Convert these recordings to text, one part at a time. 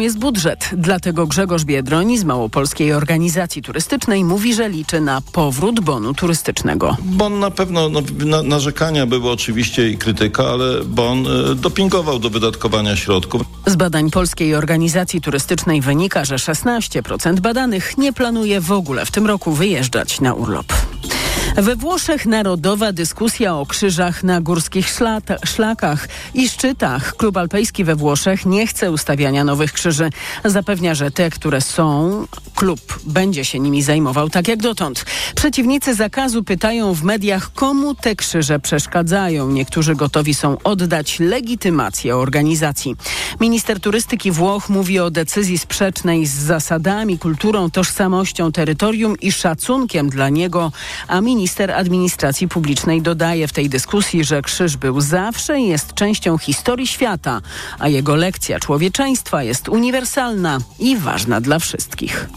jest budżet. Dlatego Grzegorz Biedroń z Małopolskiej Organizacji Turystycznej mówi, że liczy na powrót bonu turystycznego. Bon na pewno, no, na, narzekania były oczywiście i krytyka, ale bon y, dopingował do wydatkowania środków. Z badań Polskiej Organizacji Turystycznej wynika, że 16% badanych nie planuje w ogóle w tym roku wyjeżdżać na urlop. We Włoszech narodowa dyskusja o krzyżach na górskich szlakach i szczytach. Klub Alpejski we Włoszech nie chce ustawiania nowych krzyży. Zapewnia, że te, które są, klub będzie się nimi zajmował tak jak dotąd. Przeciwnicy zakazu pytają w mediach, komu te krzyże przeszkadzają. Niektórzy gotowi są oddać legitymację organizacji. Minister turystyki Włoch mówi o decyzji sprzecznej z zasadami, kulturą, tożsamością terytorium i szacunkiem dla niego, a minister Minister Administracji Publicznej dodaje w tej dyskusji, że krzyż był zawsze i jest częścią historii świata, a jego lekcja człowieczeństwa jest uniwersalna i ważna dla wszystkich.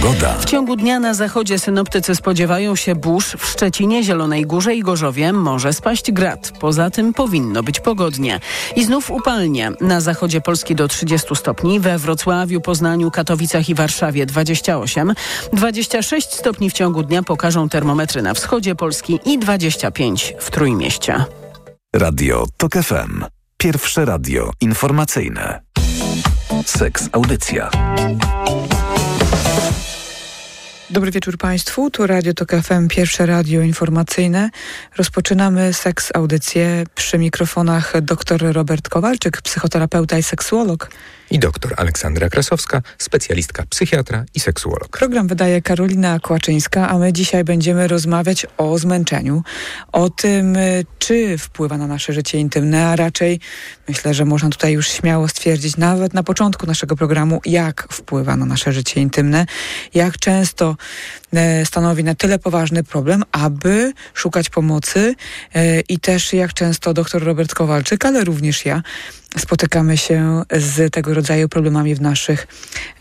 Pogoda. W ciągu dnia na zachodzie synoptycy spodziewają się burz. W Szczecinie, Zielonej Górze i Gorzowie może spaść grad. Poza tym powinno być pogodnie. I znów upalnie. Na zachodzie Polski do 30 stopni, we Wrocławiu, Poznaniu, Katowicach i Warszawie 28. 26 stopni w ciągu dnia pokażą termometry na wschodzie Polski i 25 w Trójmieście. Radio TOK FM. Pierwsze radio informacyjne. Seks Audycja. Dobry wieczór Państwu. Tu Radio Tok FM, pierwsze radio informacyjne. Rozpoczynamy seks audycję przy mikrofonach dr Robert Kowalczyk, psychoterapeuta i seksuolog i dr Aleksandra Krasowska, specjalistka psychiatra i seksuolog. Program wydaje Karolina Kłaczyńska, a my dzisiaj będziemy rozmawiać o zmęczeniu, o tym, y, czy wpływa na nasze życie intymne, a raczej myślę, że można tutaj już śmiało stwierdzić, nawet na początku naszego programu, jak wpływa na nasze życie intymne, jak często stanowi na tyle poważny problem, aby szukać pomocy e, i też jak często dr Robert Kowalczyk, ale również ja spotykamy się z tego rodzaju problemami w naszych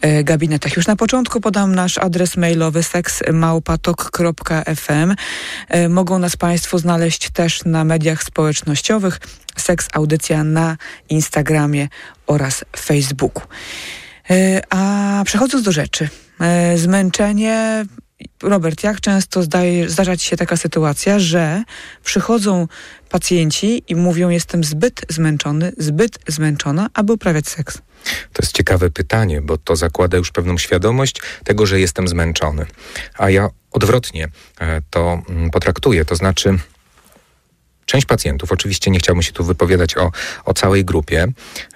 e, gabinetach. Już na początku podam nasz adres mailowy seksmałpatok.fm. E, mogą nas Państwo znaleźć też na mediach społecznościowych. Seks Audycja na Instagramie oraz Facebooku. E, a przechodząc do rzeczy, e, zmęczenie Robert, jak często zdaje, zdarza ci się taka sytuacja, że przychodzą pacjenci i mówią, jestem zbyt zmęczony, zbyt zmęczona, aby uprawiać seks? To jest ciekawe pytanie, bo to zakłada już pewną świadomość tego, że jestem zmęczony. A ja odwrotnie e, to mm, potraktuję, to znaczy Część pacjentów, oczywiście nie chciałbym się tu wypowiadać o, o całej grupie,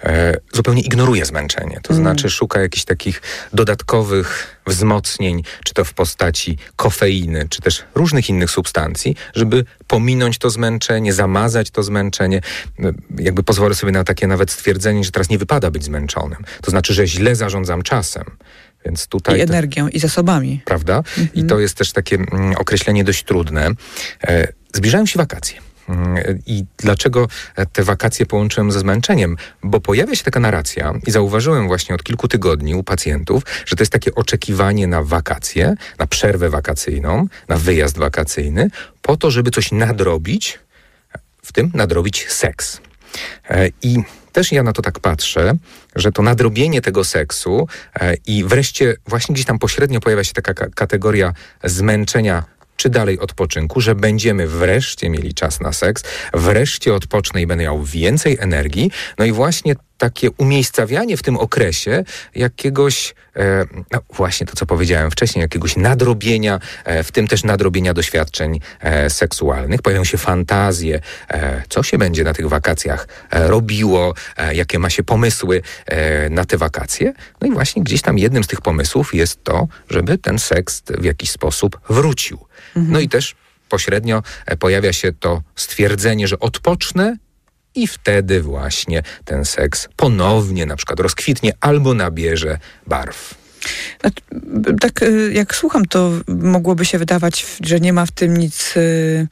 e, zupełnie ignoruje zmęczenie. To mm. znaczy szuka jakichś takich dodatkowych wzmocnień, czy to w postaci kofeiny, czy też różnych innych substancji, żeby pominąć to zmęczenie, zamazać to zmęczenie. E, jakby pozwolę sobie na takie nawet stwierdzenie, że teraz nie wypada być zmęczonym. To znaczy, że źle zarządzam czasem. Więc tutaj I energią, to, i zasobami. Prawda? Mhm. I to jest też takie mm, określenie dość trudne. E, zbliżają się wakacje. I dlaczego te wakacje połączyłem ze zmęczeniem? Bo pojawia się taka narracja i zauważyłem właśnie od kilku tygodni u pacjentów, że to jest takie oczekiwanie na wakacje, na przerwę wakacyjną, na wyjazd wakacyjny, po to, żeby coś nadrobić, w tym nadrobić seks. E, I też ja na to tak patrzę, że to nadrobienie tego seksu e, i wreszcie właśnie gdzieś tam pośrednio pojawia się taka kategoria zmęczenia czy dalej odpoczynku, że będziemy wreszcie mieli czas na seks, wreszcie odpocznę i będę miał więcej energii. No i właśnie takie umiejscawianie w tym okresie jakiegoś, e, no właśnie to, co powiedziałem wcześniej, jakiegoś nadrobienia, e, w tym też nadrobienia doświadczeń e, seksualnych. Pojawią się fantazje, co się będzie na tych wakacjach robiło, jakie ma się pomysły na te wakacje. No i właśnie gdzieś tam jednym z tych pomysłów jest to, żeby ten seks w jakiś sposób wrócił. Mhm. No i też pośrednio pojawia się to stwierdzenie, że odpocznę i wtedy właśnie ten seks ponownie na przykład rozkwitnie albo nabierze barw. Tak y, jak słucham, to mogłoby się wydawać, że nie ma w tym nic y,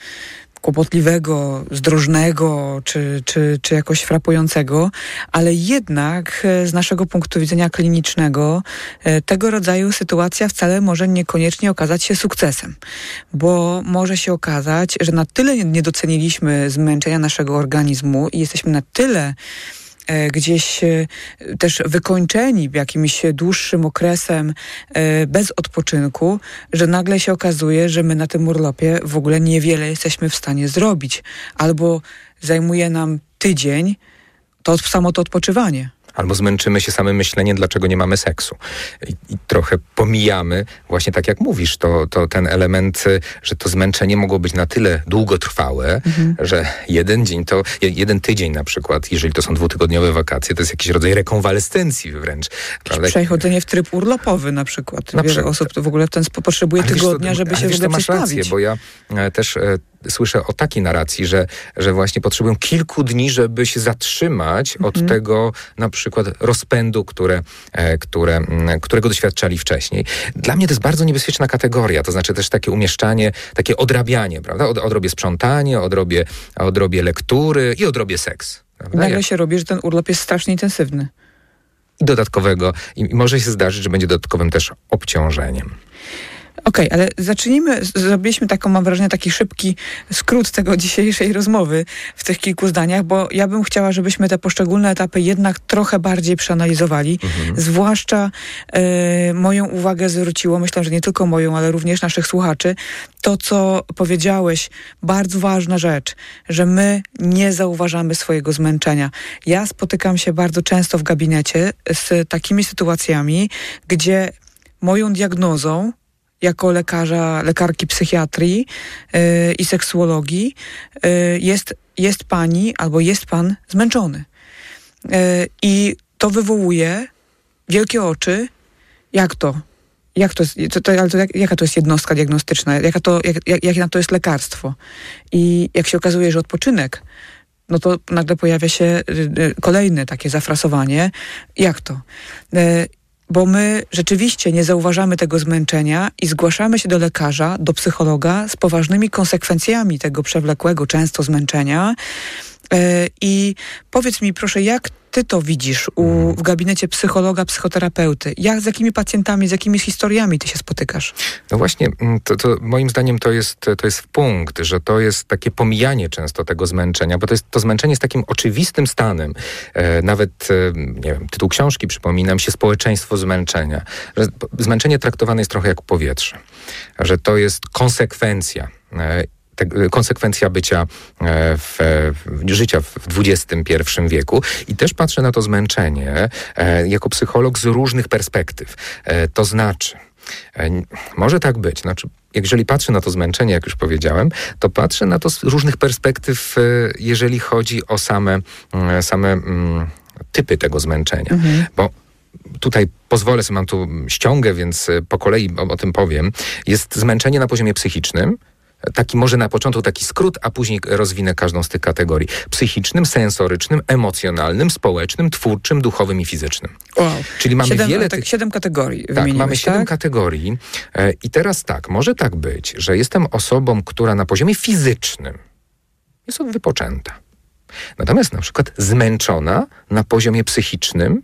kłopotliwego, zdrożnego czy, czy, czy jakoś frapującego, ale jednak e, z naszego punktu widzenia klinicznego e, tego rodzaju sytuacja wcale może niekoniecznie okazać się sukcesem, bo może się okazać, że na tyle nie doceniliśmy zmęczenia naszego organizmu i jesteśmy na tyle gdzieś e, też wykończeni jakimś dłuższym okresem e, bez odpoczynku, że nagle się okazuje, że my na tym urlopie w ogóle niewiele jesteśmy w stanie zrobić. Albo zajmuje nam tydzień to samo to odpoczywanie albo zmęczymy się samym myśleniem, dlaczego nie mamy seksu. I, I, trochę pomijamy, właśnie tak jak mówisz, to, to ten element, że to zmęczenie mogło być na tyle długotrwałe, mhm. że jeden dzień to, jeden tydzień na przykład, jeżeli to są dwutygodniowe wakacje, to jest jakiś rodzaj rekonwalescencji wręcz. Prawda? Przechodzenie w tryb urlopowy na przykład. Na Wiele przykład. osób to w ogóle w ten sposób potrzebuje tygodnia, to, żeby się w ogóle masz rację, bo ja e, też e, słyszę o takiej narracji, że, że właśnie potrzebują kilku dni, żeby się zatrzymać od mhm. tego na przykład rozpędu, które, e, które, którego doświadczali wcześniej. Dla mnie to jest bardzo niebezpieczna kategoria, to znaczy też takie umieszczanie, takie odrabianie, prawda? Od, odrobię sprzątanie, odrobię, odrobię lektury i odrobię seks. Prawda? Nagle się robi, że ten urlop jest strasznie intensywny. I dodatkowego, i może się zdarzyć, że będzie dodatkowym też obciążeniem. Okej, okay, ale zacznijmy, zrobiliśmy taką, mam wrażenie, taki szybki skrót tego dzisiejszej rozmowy w tych kilku zdaniach, bo ja bym chciała, żebyśmy te poszczególne etapy jednak trochę bardziej przeanalizowali. Mhm. Zwłaszcza y, moją uwagę zwróciło, myślę, że nie tylko moją, ale również naszych słuchaczy, to, co powiedziałeś, bardzo ważna rzecz, że my nie zauważamy swojego zmęczenia. Ja spotykam się bardzo często w gabinecie z takimi sytuacjami, gdzie moją diagnozą jako lekarza, lekarki psychiatrii yy, i seksuologii yy, jest, jest pani albo jest pan zmęczony. Yy, I to wywołuje wielkie oczy. Jak to? Jak to, to, to, ale to jak, jaka to jest jednostka diagnostyczna? Jaka to, jak, jak, na to jest lekarstwo? I jak się okazuje, że odpoczynek no to nagle pojawia się y, y, kolejne takie zafrasowanie. Jak to? Bo my rzeczywiście nie zauważamy tego zmęczenia i zgłaszamy się do lekarza, do psychologa z poważnymi konsekwencjami tego przewlekłego często zmęczenia. E, I powiedz mi proszę, jak ty to widzisz u, w gabinecie psychologa, psychoterapeuty? Jak, z jakimi pacjentami, z jakimi historiami ty się spotykasz? No właśnie, mm, to, to moim zdaniem to jest, to jest punkt, że to jest takie pomijanie często tego zmęczenia, bo to, jest, to zmęczenie jest takim oczywistym stanem. E, nawet, e, nie wiem, tytuł książki przypomina mi się Społeczeństwo zmęczenia. Że zmęczenie traktowane jest trochę jak powietrze. Że to jest konsekwencja e, te, konsekwencja bycia e, w, w, życia w XXI wieku i też patrzę na to zmęczenie e, jako psycholog z różnych perspektyw. E, to znaczy, może tak być, znaczy jeżeli patrzę na to zmęczenie, jak już powiedziałem, to patrzę na to z różnych perspektyw, jeżeli chodzi o same, same mm, typy tego zmęczenia. Mhm. Bo tutaj pozwolę sobie, mam tu ściągę, więc po kolei o, o tym powiem. Jest zmęczenie na poziomie psychicznym, taki może na początku taki skrót, a później rozwinę każdą z tych kategorii. Psychicznym, sensorycznym, emocjonalnym, społecznym, twórczym, duchowym i fizycznym. Wow. Czyli mamy siedem, wiele tak, tych... Siedem kategorii Tak, mamy siedem tak? kategorii. E, I teraz tak, może tak być, że jestem osobą, która na poziomie fizycznym jest wypoczęta. Natomiast na przykład zmęczona na poziomie psychicznym,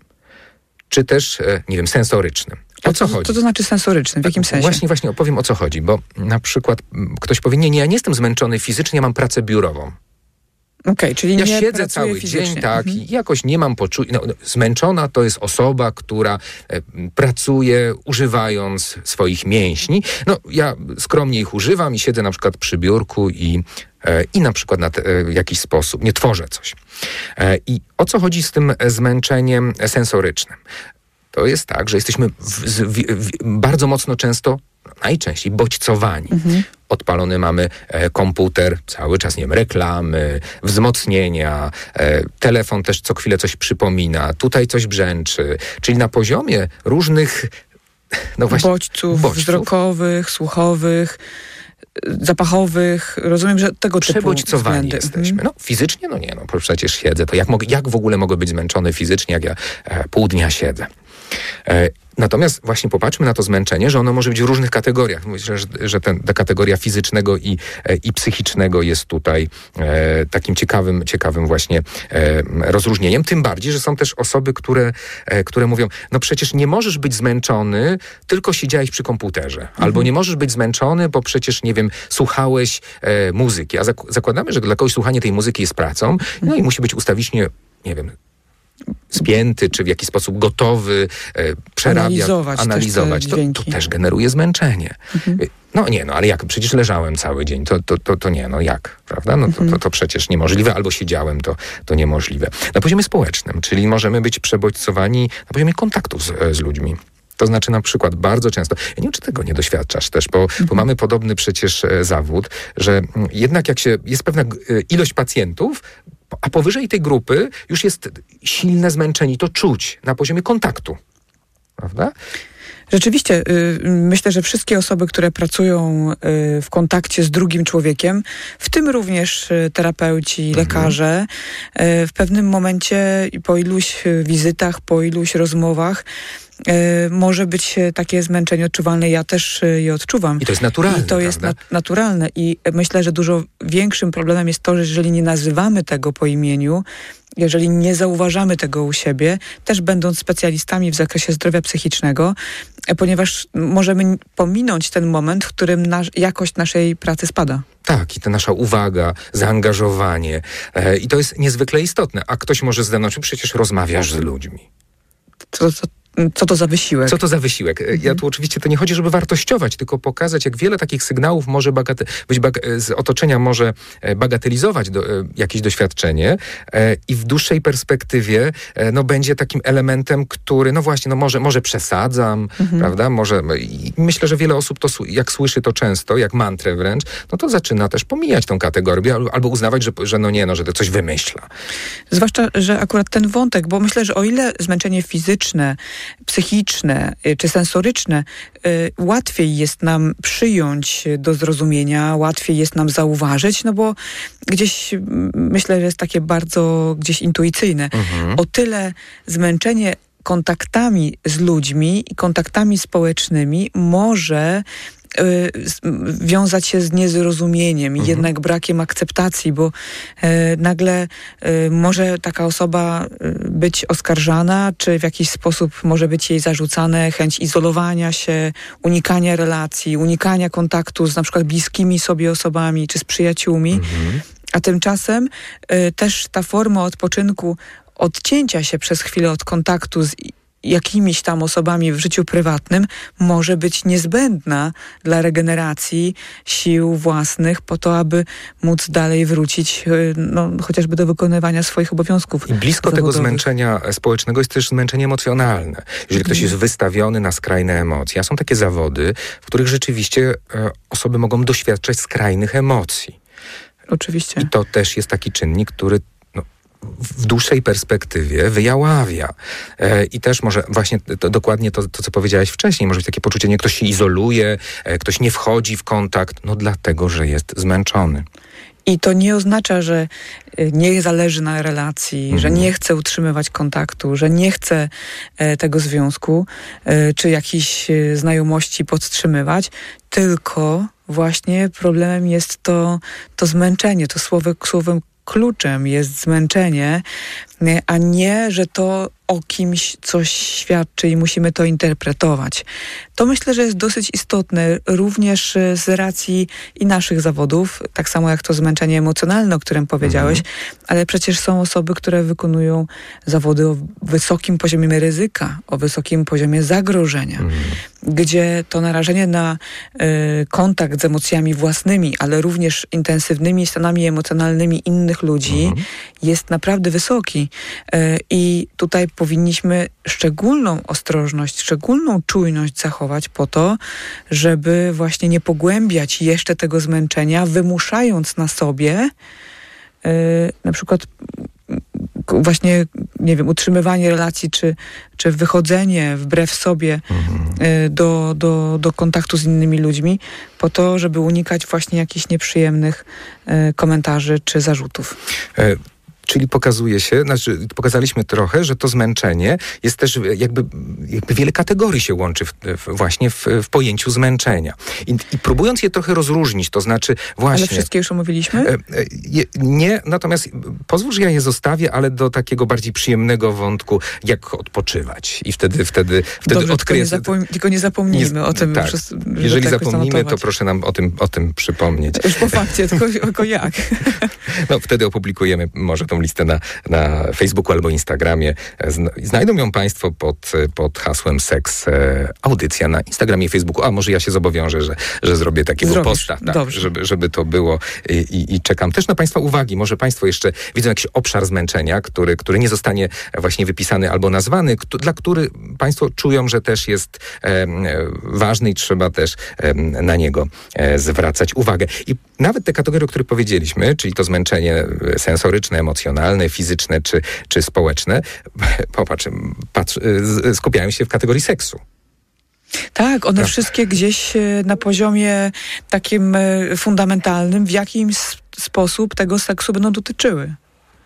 czy też, e, nie wiem, sensorycznym. O co chodzi? Co to znaczy sensoryczny? W jakim sensie? Właśnie, właśnie opowiem o co chodzi, bo na przykład ktoś powie, nie, nie, ja nie jestem zmęczony fizycznie, ja mam pracę biurową. Okay, czyli ja siedzę cały fizycznie. dzień, tak, mhm. i jakoś nie mam poczucia. No, no, zmęczona to jest osoba, która e, pracuje używając swoich mięśni. No, ja skromnie ich używam i siedzę na przykład przy biurku i, e, i na przykład na te, e, jakiś sposób nie tworzę coś. E, I o co chodzi z tym zmęczeniem sensorycznym? To jest tak, że jesteśmy w, w, w, bardzo mocno często, najczęściej bodźcowani. Mhm. Odpalony mamy e, komputer, cały czas, nie wiem, reklamy, wzmocnienia, e, telefon też co chwilę coś przypomina, tutaj coś brzęczy. Czyli na poziomie różnych no właśnie, bodźców, bodźców wzrokowych, słuchowych, zapachowych, rozumiem, że tego typu jesteśmy. Mhm. No fizycznie, no nie, no przecież siedzę, to jak, mogę, jak w ogóle mogę być zmęczony fizycznie, jak ja e, pół dnia siedzę. E, natomiast właśnie popatrzmy na to zmęczenie, że ono może być w różnych kategoriach. Myślę, że, że ten, ta kategoria fizycznego i, e, i psychicznego jest tutaj e, takim ciekawym, ciekawym właśnie e, rozróżnieniem. Tym bardziej, że są też osoby, które, e, które mówią, no przecież nie możesz być zmęczony, tylko siedziałeś przy komputerze. Mhm. Albo nie możesz być zmęczony, bo przecież, nie wiem, słuchałeś e, muzyki. A zakładamy, że dla kogoś słuchanie tej muzyki jest pracą, no i musi być ustawicznie, nie wiem, spięty, czy w jakiś sposób gotowy, e, przerabiać, analizować, analizować. Też to, to, też generuje zmęczenie. Mhm. No nie, no ale jak? Przecież leżałem cały dzień. To, to, to, to nie, no jak? Prawda? No to, to, to przecież niemożliwe. Albo siedziałem, to, to niemożliwe. Na poziomie społecznym, czyli możemy być przebodźcowani na poziomie kontaktu z, z ludźmi. To znaczy na przykład bardzo często, ja nie wiem, czy tego nie doświadczasz też, bo, mhm. bo mamy podobny przecież e, zawód, że mm, jednak jak się, jest pewna e, ilość pacjentów, a powyżej tej grupy już jest silne zmęczenie, to czuć na poziomie kontaktu. Prawda? Rzeczywiście, y, myślę, że wszystkie osoby, które pracują y, w kontakcie z drugim człowiekiem, w tym również y, terapeuci, mhm. lekarze, w pewnym momencie po iluś wizytach, po iluś rozmowach, może być takie zmęczenie odczuwalne. Ja też je odczuwam. I to jest naturalne. I to jest na naturalne. I myślę, że dużo większym problemem jest to, że jeżeli nie nazywamy tego po imieniu, jeżeli nie zauważamy tego u siebie, też będąc specjalistami w zakresie zdrowia psychicznego, e, ponieważ możemy pominąć ten moment, w którym nasz, jakość naszej pracy spada. Tak, i ta nasza uwaga, zaangażowanie. E, I to jest niezwykle istotne. A ktoś może zdanąć, przecież rozmawiasz z ludźmi. To, to, co to za wysiłek? Co to za wysiłek? Ja mhm. tu oczywiście to nie chodzi, żeby wartościować, tylko pokazać, jak wiele takich sygnałów może bagate- być bag- z otoczenia może e, bagatelizować do, e, jakieś doświadczenie e, i w dłuższej perspektywie e, no, będzie takim elementem, który, no właśnie, no może, może przesadzam, mhm. prawda? Może, i myślę, że wiele osób to, jak słyszy to często, jak mantrę wręcz, no to zaczyna też pomijać tą kategorię albo uznawać, że, że no nie, no, że to coś wymyśla. Zwłaszcza, że akurat ten wątek, bo myślę, że o ile zmęczenie fizyczne, psychiczne y, czy sensoryczne, y, łatwiej jest nam przyjąć do zrozumienia, łatwiej jest nam zauważyć, no bo gdzieś myślę, że jest takie bardzo gdzieś intuicyjne. Mhm. O tyle zmęczenie kontaktami z ludźmi i kontaktami społecznymi może wiązać się z niezrozumieniem mhm. jednak brakiem akceptacji, bo y, nagle y, może taka osoba być oskarżana, czy w jakiś sposób może być jej zarzucane chęć izolowania się, unikania relacji, unikania kontaktu z na przykład bliskimi sobie osobami, czy z przyjaciółmi. Mhm. A tymczasem też ta forma odpoczynku odcięcia się przez chwilę od kontaktu z jakimiś tam osobami w życiu prywatnym może być niezbędna dla regeneracji sił własnych po to, aby móc dalej wrócić y, no, chociażby do wykonywania swoich obowiązków. I blisko zawodowych. tego zmęczenia społecznego jest też zmęczenie emocjonalne. Jeżeli ktoś jest wystawiony na skrajne emocje, a są takie zawody, w których rzeczywiście e, osoby mogą doświadczać skrajnych emocji. Oczywiście. I to też jest taki czynnik, który w dłuższej perspektywie wyjaławia. E, I też może właśnie to, dokładnie to, to, co powiedziałeś wcześniej, może być takie poczucie, nie ktoś się izoluje, e, ktoś nie wchodzi w kontakt, no dlatego, że jest zmęczony. I to nie oznacza, że e, nie zależy na relacji, mhm. że nie chce utrzymywać kontaktu, że nie chce tego związku czy jakiejś znajomości podtrzymywać, tylko właśnie problemem jest to, to zmęczenie, to słowem, słowem kluczem jest zmęczenie, a nie, że to o kimś coś świadczy i musimy to interpretować. To myślę, że jest dosyć istotne również e, z racji i naszych zawodów, tak samo jak to zmęczenie emocjonalne, o którym powiedziałeś, mhm. ale przecież są osoby, które wykonują zawody o wysokim poziomie ryzyka, o wysokim poziomie zagrożenia, mhm. gdzie to narażenie na y, kontakt z emocjami własnymi, ale również intensywnymi stanami emocjonalnymi innych ludzi mhm. jest naprawdę wysoki. Y, I tutaj powinniśmy szczególną ostrożność, szczególną czujność zachować po to, żeby właśnie nie pogłębiać jeszcze tego zmęczenia, wymuszając na sobie yy, na przykład właśnie, nie wiem, utrzymywanie relacji, czy, czy wychodzenie wbrew sobie mhm. do, do, do kontaktu z innymi ludźmi, po to, żeby unikać właśnie jakichś nieprzyjemnych y, komentarzy czy zarzutów. Czyli pokazuje się, znaczy pokazaliśmy trochę, że to zmęczenie jest też jakby, jakby wiele kategorii się łączy w, w, właśnie w, w, pojęciu zmęczenia. I, I, próbując je trochę rozróżnić, to znaczy właśnie... Ale wszystkie już omówiliśmy? E, e, nie, natomiast pozwól, że ja je zostawię, ale do takiego bardziej przyjemnego wątku, jak odpoczywać. I wtedy, wtedy, wtedy Dobrze, odkryję... Tylko nie, tylko nie zapomnijmy nie, o tym. Tak. Przez, Jeżeli zapomnimy, to proszę nam o tym, o tym przypomnieć. Już po fakcie, tylko, tylko jak? No wtedy opublikujemy może tą listę na, na Facebooku albo Instagramie. Znajdą ją Państwo pod, pod hasłem seks audycja na Instagramie i Facebooku. A może ja się zobowiążę, że, że zrobię takiego Zrobisz. posta, tak, żeby, żeby to było I, i, czekam też na Państwa uwagi. Może Państwo jeszcze widzą jakiś obszar zmęczenia, który, który nie zostanie właśnie wypisany albo nazwany, dla który Państwo czują, że też jest e, ważny i trzeba też e, na niego e, zwracać uwagę. I nawet te kategorie, o których powiedzieliśmy, czyli to zmęczenie sensoryczne, emocjonalne, fizyczne czy, czy społeczne, popatrz, patrz, skupiają się w kategorii seksu. Tak, one wszystkie gdzieś e, na poziomie takim e, fundamentalnym, w jakimś sposób tego seksu będą dotyczyły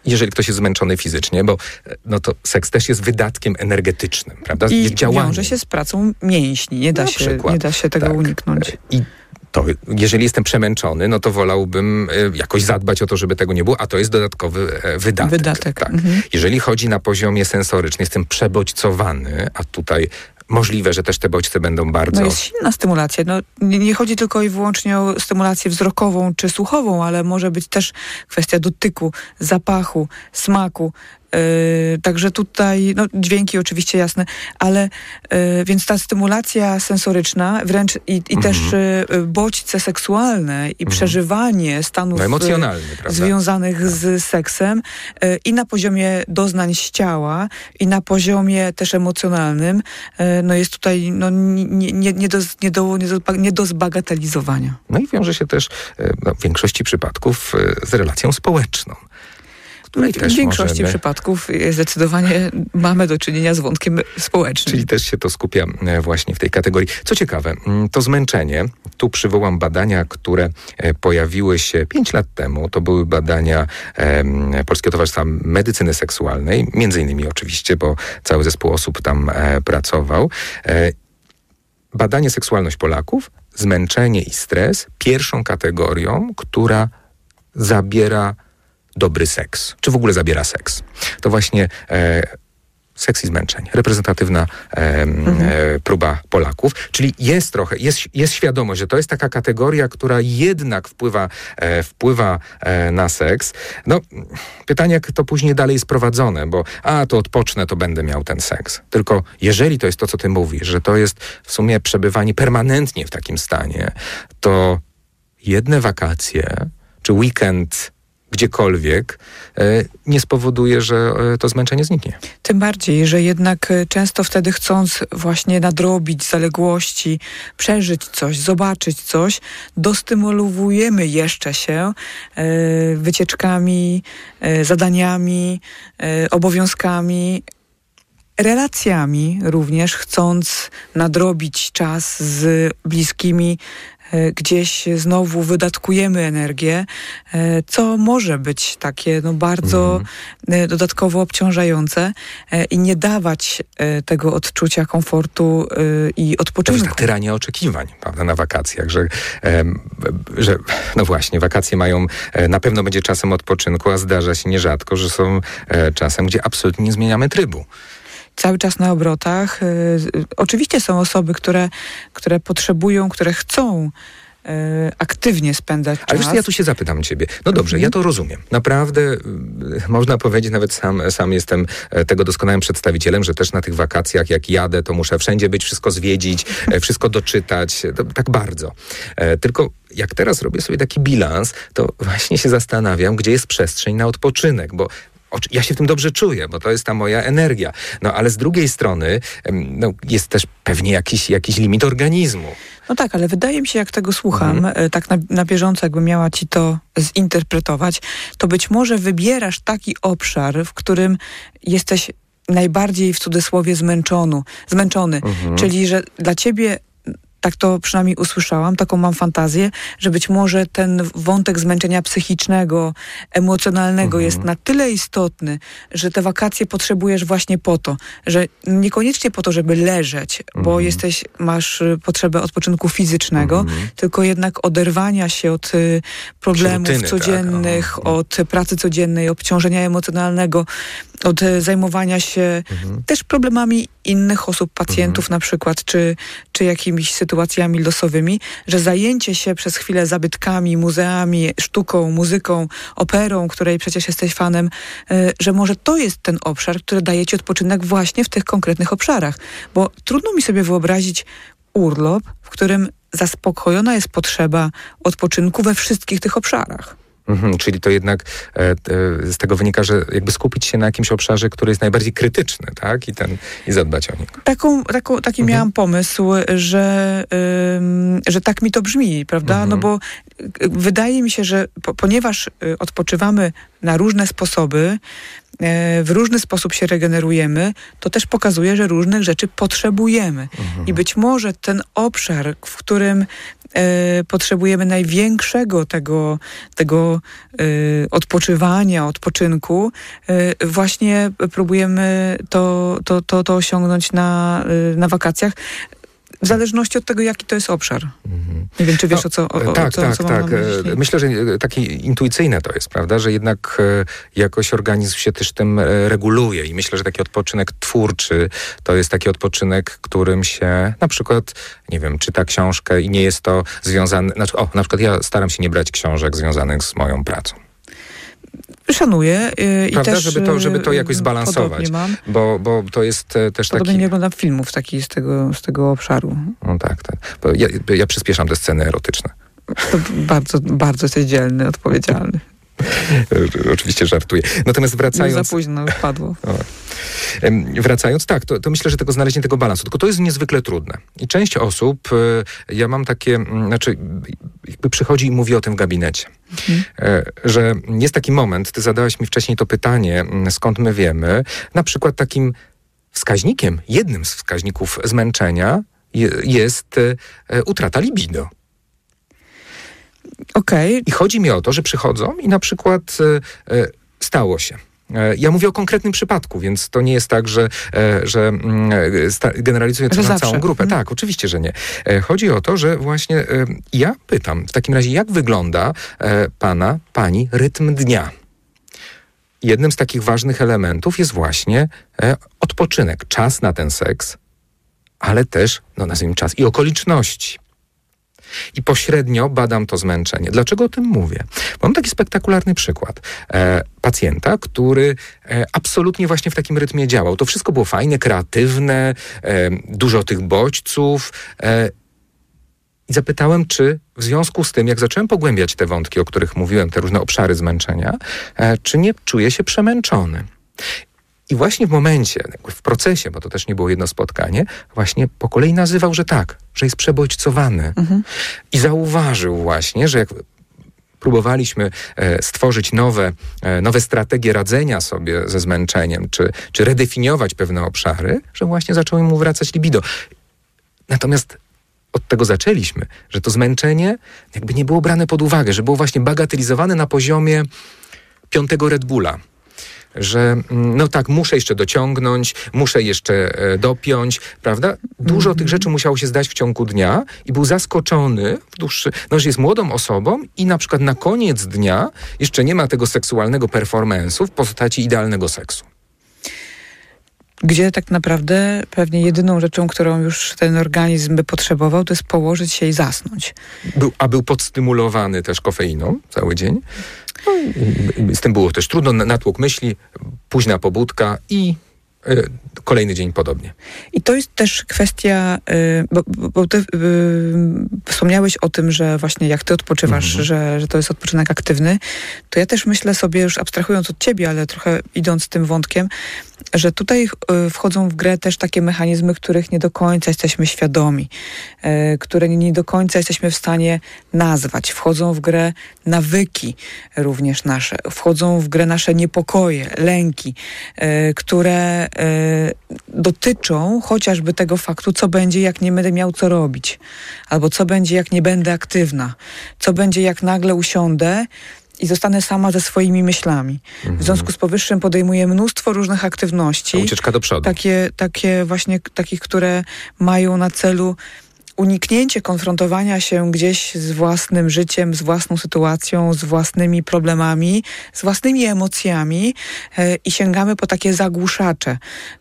jeżeli ktoś jest zmęczony fizycznie, bo e, no to seks też jest wydatkiem energetycznym, prawda? I wiąże się z pracą mięśni, nie da, się, nie da się tego tak. uniknąć. I to jeżeli jestem przemęczony, no to wolałbym jakoś zadbać o to, żeby tego nie było, a to jest dodatkowy wydatek. Wydatek. Tak. Mhm. Jeżeli chodzi na poziomie sensorycznym, jestem przebodźcowany, a tutaj możliwe, że też te bodźce będą bardzo... No jest silna stymulacja. No, nie, nie, chodzi tylko i wyłącznie o stymulację wzrokową czy słuchową, ale może być też kwestia dotyku, zapachu, smaku. Yy, także tutaj, no, dźwięki oczywiście jasne, ale yy, więc ta stymulacja sensoryczna, wręcz i, i też yy, bodźce seksualne i mhm. przeżywanie stanów no, związanych tak. z seksem i na poziomie doznań z ciała, i na poziomie też emocjonalnym, no jest tutaj no, nie, nie, nie, do, nie, do, nie, do, nie do zbagatelizowania. No i wiąże się też no, w większości przypadków z relacją społeczną w też W większości możemy... przypadków zdecydowanie mamy do czynienia z wątkiem społecznym. Czyli też się to skupia e, właśnie w tej kategorii. Co ciekawe, mm, to zmęczenie, tu przywołam badania, które e, pojawiły się 5 lat temu. To były badania e, Polskiego Towarzystwa Medycyny Seksualnej, między innymi oczywiście, bo cały zespół osób tam e, pracował. E, badanie seksualność Polaków, zmęczenie i stres pierwszą kategorią, która zabiera dobry seks, czy w ogóle zabiera seks. To właśnie e, seks i zmęczeń. Reprezentatywna e, mhm. e, próba Polaków. Czyli jest trochę, jest, jest świadomość, że to jest taka kategoria, która jednak wpływa, e, wpływa e, na seks. No, pytanie, jak to później dalej jest prowadzone, bo a, to odpocznę, to będę miał ten seks. Tylko jeżeli to jest to, co ty mówisz, że to jest w sumie przebywanie permanentnie w takim stanie, to jedne wakacje, czy weekend gdziekolwiek, e, nie spowoduje, że e, to zmęczenie zniknie. Tym bardziej, że jednak e, często wtedy chcąc właśnie nadrobić zaległości, przeżyć coś, zobaczyć coś, dostymulowujemy jeszcze się wycieczkami, zadaniami, obowiązkami, relacjami również, chcąc nadrobić czas z bliskimi, gdzieś znowu wydatkujemy energię, e, co może być takie no, bardzo mhm. dodatkowo obciążająjące i nie dawać tego odczucia komfortu i odpoczynku. To jest tak tyrania oczekiwań prawda, na wakacjach, że, że no właśnie, wakacje mają, na pewno będzie czasem odpoczynku, a zdarza się nierzadko, że są czasem, gdzie absolutnie nie zmieniamy trybu cały czas na obrotach. Y, oczywiście są osoby, które, które potrzebują, które chcą y, aktywnie spędzać czas. Ale wiesz, ja tu się zapytam ciebie. No dobrze, ja to rozumiem. Naprawdę y, można powiedzieć, nawet sam, sam jestem e, tego doskonałym przedstawicielem, że też na tych wakacjach, jak jadę, to muszę wszędzie być, wszystko zwiedzić, e, wszystko doczytać. To, tak bardzo. E, tylko jak teraz robię sobie taki bilans, to właśnie się zastanawiam, gdzie jest przestrzeń na odpoczynek, bo ja się w tym dobrze czuję, bo to jest ta moja energia. No ale z drugiej strony no, jest też pewnie jakiś, jakiś limit organizmu. No tak, ale wydaje mi się, jak tego słucham, mhm. E, tak na, na bieżąco, jakbym miała ci to zinterpretować, to być może wybierasz taki obszar, w którym jesteś najbardziej w cudzysłowie zmęczony, zmęczony. Mhm. Czyli, że dla ciebie tak to przynajmniej usłyszałam, taką mam fantazję, że być może ten wątek zmęczenia psychicznego, emocjonalnego mhm. jest na tyle istotny, że te wakacje potrzebujesz właśnie po to, że niekoniecznie po to, żeby leżeć, mhm. bo jesteś, masz y, potrzebę odpoczynku fizycznego, mhm. tylko jednak oderwania się od y, problemów Rutyny, tak, codziennych, tak. od pracy codziennej, obciążenia emocjonalnego, od y, zajmowania się mhm. też problemami innych osób, pacjentów Mhm. na przykład, czy, czy jakimiś sytuacjami losowymi, że zajęcie się przez chwilę zabytkami, muzeami, sztuką, muzyką, operą, której przecież jesteś fanem, y, że może to jest ten obszar, który daje ci odpoczynek właśnie w tych konkretnych obszarach. Bo trudno mi sobie wyobrazić urlop, w którym zaspokojona jest potrzeba odpoczynku we wszystkich tych obszarach. Mhm, czyli to jednak e, e, z tego wynika, że jakby skupić się na jakimś obszarze, który jest najbardziej krytyczny, tak? I, ten, i zadbać o niego. Taką, taką, taki Mhm. miałam pomysł, że, ym, że tak mi to brzmi, prawda? Mhm. No bo y, wydaje mi się, że po, ponieważ y, odpoczywamy na różne sposoby, w różny sposób się regenerujemy, to też pokazuje, że różnych rzeczy potrzebujemy. I być może ten obszar, w którym e, potrzebujemy największego tego, tego e, odpoczywania, odpoczynku, e, właśnie próbujemy to, to, to, to osiągnąć na, e, na wakacjach. W zależności od tego, jaki to jest obszar. Nie wiem, czy wiesz, No, o co, o, o tak, co, tak, co tak. E. Myślę, że e, takie intuicyjne to jest, prawda? Że jednak e, jakoś organizm się też tym e, reguluje i myślę, że taki odpoczynek twórczy to jest taki odpoczynek, którym się na przykład, nie wiem, czyta książkę i nie jest to związane, znaczy, o, na przykład ja staram się nie brać książek związanych z moją pracą. Szanuję y, i Prawda? też Żeby to- żeby to y, jakoś zbalansować. Mam. Bo, bo to jest e, też Podobnie taki... nie oglądam filmów taki z tego, z tego obszaru. No tak, tak. Ja, ja przyspieszam te sceny erotyczne. To bardzo, bardzo jesteś dzielny, odpowiedzialny. Oczywiście żartuję. Natomiast Już wracając... za późno już padło. Wracając, tak, to, to myślę, że tego znalezienie tego balansu, tylko to jest niezwykle trudne. I część osób, e, ja mam takie, znaczy jakby przychodzi i mówi o tym w gabinecie, E, że jest taki moment, ty zadałaś mi wcześniej to pytanie, skąd my wiemy, na przykład takim wskaźnikiem, jednym z wskaźników zmęczenia je- jest e, utrata libido. Okej, I chodzi mi o to, że przychodzą i na przykład e, stało się. E, Ja mówię o konkretnym przypadku, więc to nie jest tak, że, że mm, generalizuję to Że na zawsze. całą grupę. Mhm. Tak, oczywiście, że nie. Chodzi o to, że właśnie ja pytam w takim razie, jak wygląda pana, pani rytm dnia? Jednym z takich ważnych elementów jest właśnie odpoczynek, czas na ten seks, ale też, no nazwijmy czas i okoliczności. I pośrednio badam to zmęczenie. Dlaczego o tym mówię? Mam taki spektakularny przykład. E, pacjenta, który e, absolutnie właśnie w takim rytmie działał. To wszystko było fajne, kreatywne, e, dużo tych bodźców. E, I zapytałem, czy w związku z tym, jak zacząłem pogłębiać te wątki, o których mówiłem, te różne obszary zmęczenia, e, czy nie czuje się przemęczony? I właśnie w momencie, w procesie, bo to też nie było jedno spotkanie, właśnie po kolei nazywał, że tak, że jest przebodźcowany. I zauważył właśnie, że jak próbowaliśmy e, stworzyć nowe, e, nowe strategie radzenia sobie ze zmęczeniem, czy, czy redefiniować pewne obszary, że właśnie zaczęło mu wracać libido. Natomiast od tego zaczęliśmy, że to zmęczenie jakby nie było brane pod uwagę, że było właśnie bagatelizowane na poziomie piątego Red Bulla. Że mm, no tak, muszę jeszcze dociągnąć, muszę jeszcze e, dopiąć, prawda? Dużo tych rzeczy musiało się zdać w ciągu dnia i był zaskoczony w dłuższy, no, że jest młodą osobą i na przykład na koniec dnia jeszcze nie ma tego seksualnego performance'u w postaci idealnego seksu. gdzie tak naprawdę pewnie jedyną rzeczą, którą już ten organizm by potrzebował, to jest położyć się i zasnąć. Był, a był podstymulowany też kofeiną cały dzień. No, z tym było też trudno, na- natłok myśli, późna pobudka i e, kolejny dzień podobnie. I to jest też kwestia, y, bo, bo, ty y, wspomniałeś o tym, że właśnie jak ty odpoczywasz, Mhm. że, że to jest odpoczynek aktywny, to ja też myślę sobie, już abstrahując od ciebie, ale trochę idąc tym wątkiem, że tutaj y, wchodzą w grę też takie mechanizmy, których nie do końca jesteśmy świadomi, które nie do końca jesteśmy w stanie nazwać. Wchodzą w grę nawyki również nasze, wchodzą w grę nasze niepokoje, lęki, które dotyczą chociażby tego faktu, co będzie, jak nie będę miał co robić, albo co będzie, jak nie będę aktywna, co będzie, jak nagle usiądę i zostanę sama ze swoimi myślami. W związku z powyższym podejmuję mnóstwo różnych aktywności. Ta ucieczka do przodu. Takie, takie właśnie, takich, które mają na celu uniknięcie konfrontowania się gdzieś z własnym życiem, z własną sytuacją, z własnymi problemami, z własnymi emocjami e, i sięgamy po takie zagłuszacze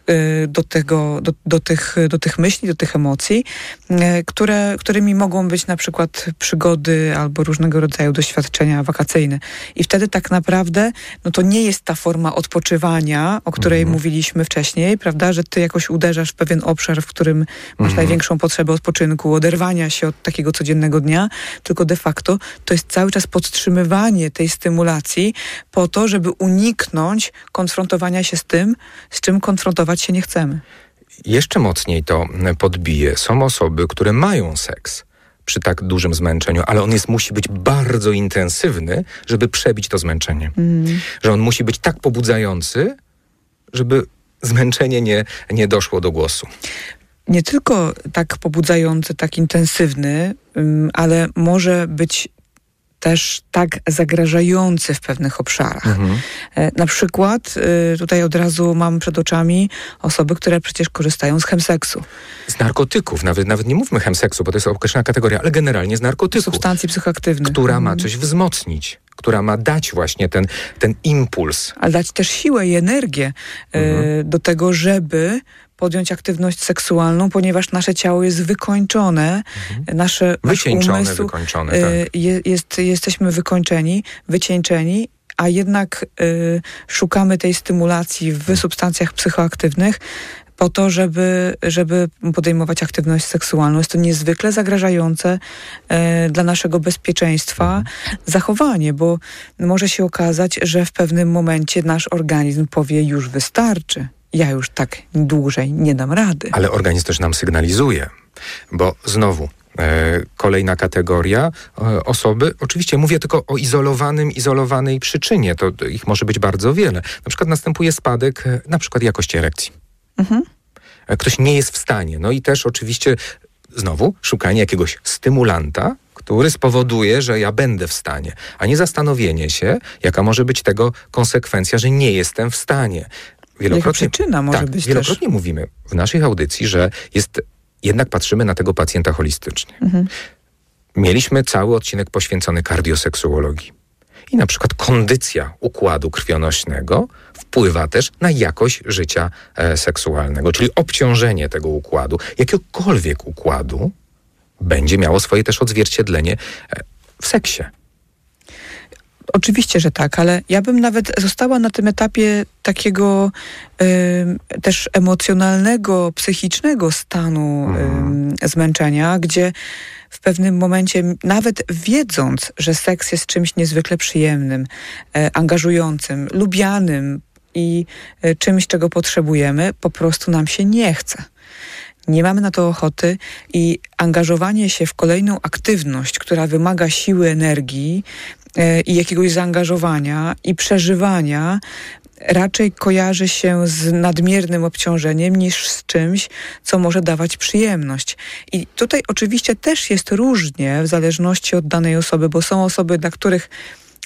e, do, tego, do, do, tych, do tych myśli, do tych emocji, e, które, którymi mogą być na przykład przygody albo różnego rodzaju doświadczenia wakacyjne. I wtedy tak naprawdę no to nie jest ta forma odpoczywania, o której mhm. mówiliśmy wcześniej, prawda, że ty jakoś uderzasz w pewien obszar, w którym masz mhm. największą potrzebę odpoczynku, oderwania się od takiego codziennego dnia, tylko de facto to jest cały czas podtrzymywanie tej stymulacji po to, żeby uniknąć konfrontowania się z tym, z czym konfrontować się nie chcemy. Jeszcze mocniej to podbije. Są osoby, które mają seks przy tak dużym zmęczeniu, ale on jest, musi być bardzo intensywny, żeby przebić to zmęczenie. Mm. Że on musi być tak pobudzający, żeby zmęczenie nie, nie doszło do głosu nie tylko tak pobudzający, tak intensywny, ale może być też tak zagrażający w pewnych obszarach. Mhm. E, na przykład y, tutaj od razu mam przed oczami osoby, które przecież korzystają z chemseksu. Z narkotyków, nawet, nawet nie mówmy chemseksu, bo to jest określona kategoria, ale generalnie z narkotyków. Substancji psychoaktywnych. Która ma mhm. coś wzmocnić która ma dać właśnie ten, ten impuls. Ale dać też siłę i energię y, mhm. do tego, żeby podjąć aktywność seksualną, ponieważ nasze ciało jest wykończone, mhm. nasze Wycieńczone, umysł, wykończone, tak. je, jest, jesteśmy wykończeni, wycieńczeni, a jednak y, szukamy tej stymulacji w mhm. substancjach psychoaktywnych po to, żeby, żeby podejmować aktywność seksualną. Jest to niezwykle zagrażające e, dla naszego bezpieczeństwa mhm. zachowanie, bo może się okazać, że w pewnym momencie nasz organizm powie już wystarczy ja już tak dłużej nie dam rady. Ale organizm też nam sygnalizuje, bo znowu e, kolejna kategoria e, osoby, oczywiście mówię tylko o izolowanym, izolowanej przyczynie, to, ich może być bardzo wiele. Na przykład następuje spadek e, na przykład jakości erekcji. Mhm. Ktoś nie jest w stanie. No i też oczywiście znowu szukanie jakiegoś stymulanta, który spowoduje, że ja będę w stanie, a nie zastanowienie się, jaka może być tego konsekwencja, że nie jestem w stanie wielokrotnie, przyczyna może tak, być wielokrotnie też. mówimy w naszej audycji, że jest, jednak patrzymy na tego pacjenta holistycznie. Mhm. Mieliśmy cały odcinek poświęcony kardioseksuologii. I na przykład kondycja układu krwionośnego wpływa też na jakość życia e, seksualnego, czyli obciążenie tego układu, jakiegokolwiek układu, będzie miało swoje też odzwierciedlenie e, w seksie. Oczywiście, że tak, ale ja bym nawet została na tym etapie takiego y, też emocjonalnego, psychicznego stanu y, zmęczenia, gdzie w pewnym momencie, nawet wiedząc, że seks jest czymś niezwykle przyjemnym, y, angażującym, lubianym i y, czymś, czego potrzebujemy, po prostu nam się nie chce. Nie mamy na to ochoty i angażowanie się w kolejną aktywność, która wymaga siły energii, E, i jakiegoś zaangażowania i przeżywania raczej kojarzy się z nadmiernym obciążeniem niż z czymś, co może dawać przyjemność. I tutaj oczywiście też jest różnie w zależności od danej osoby, bo są osoby, dla których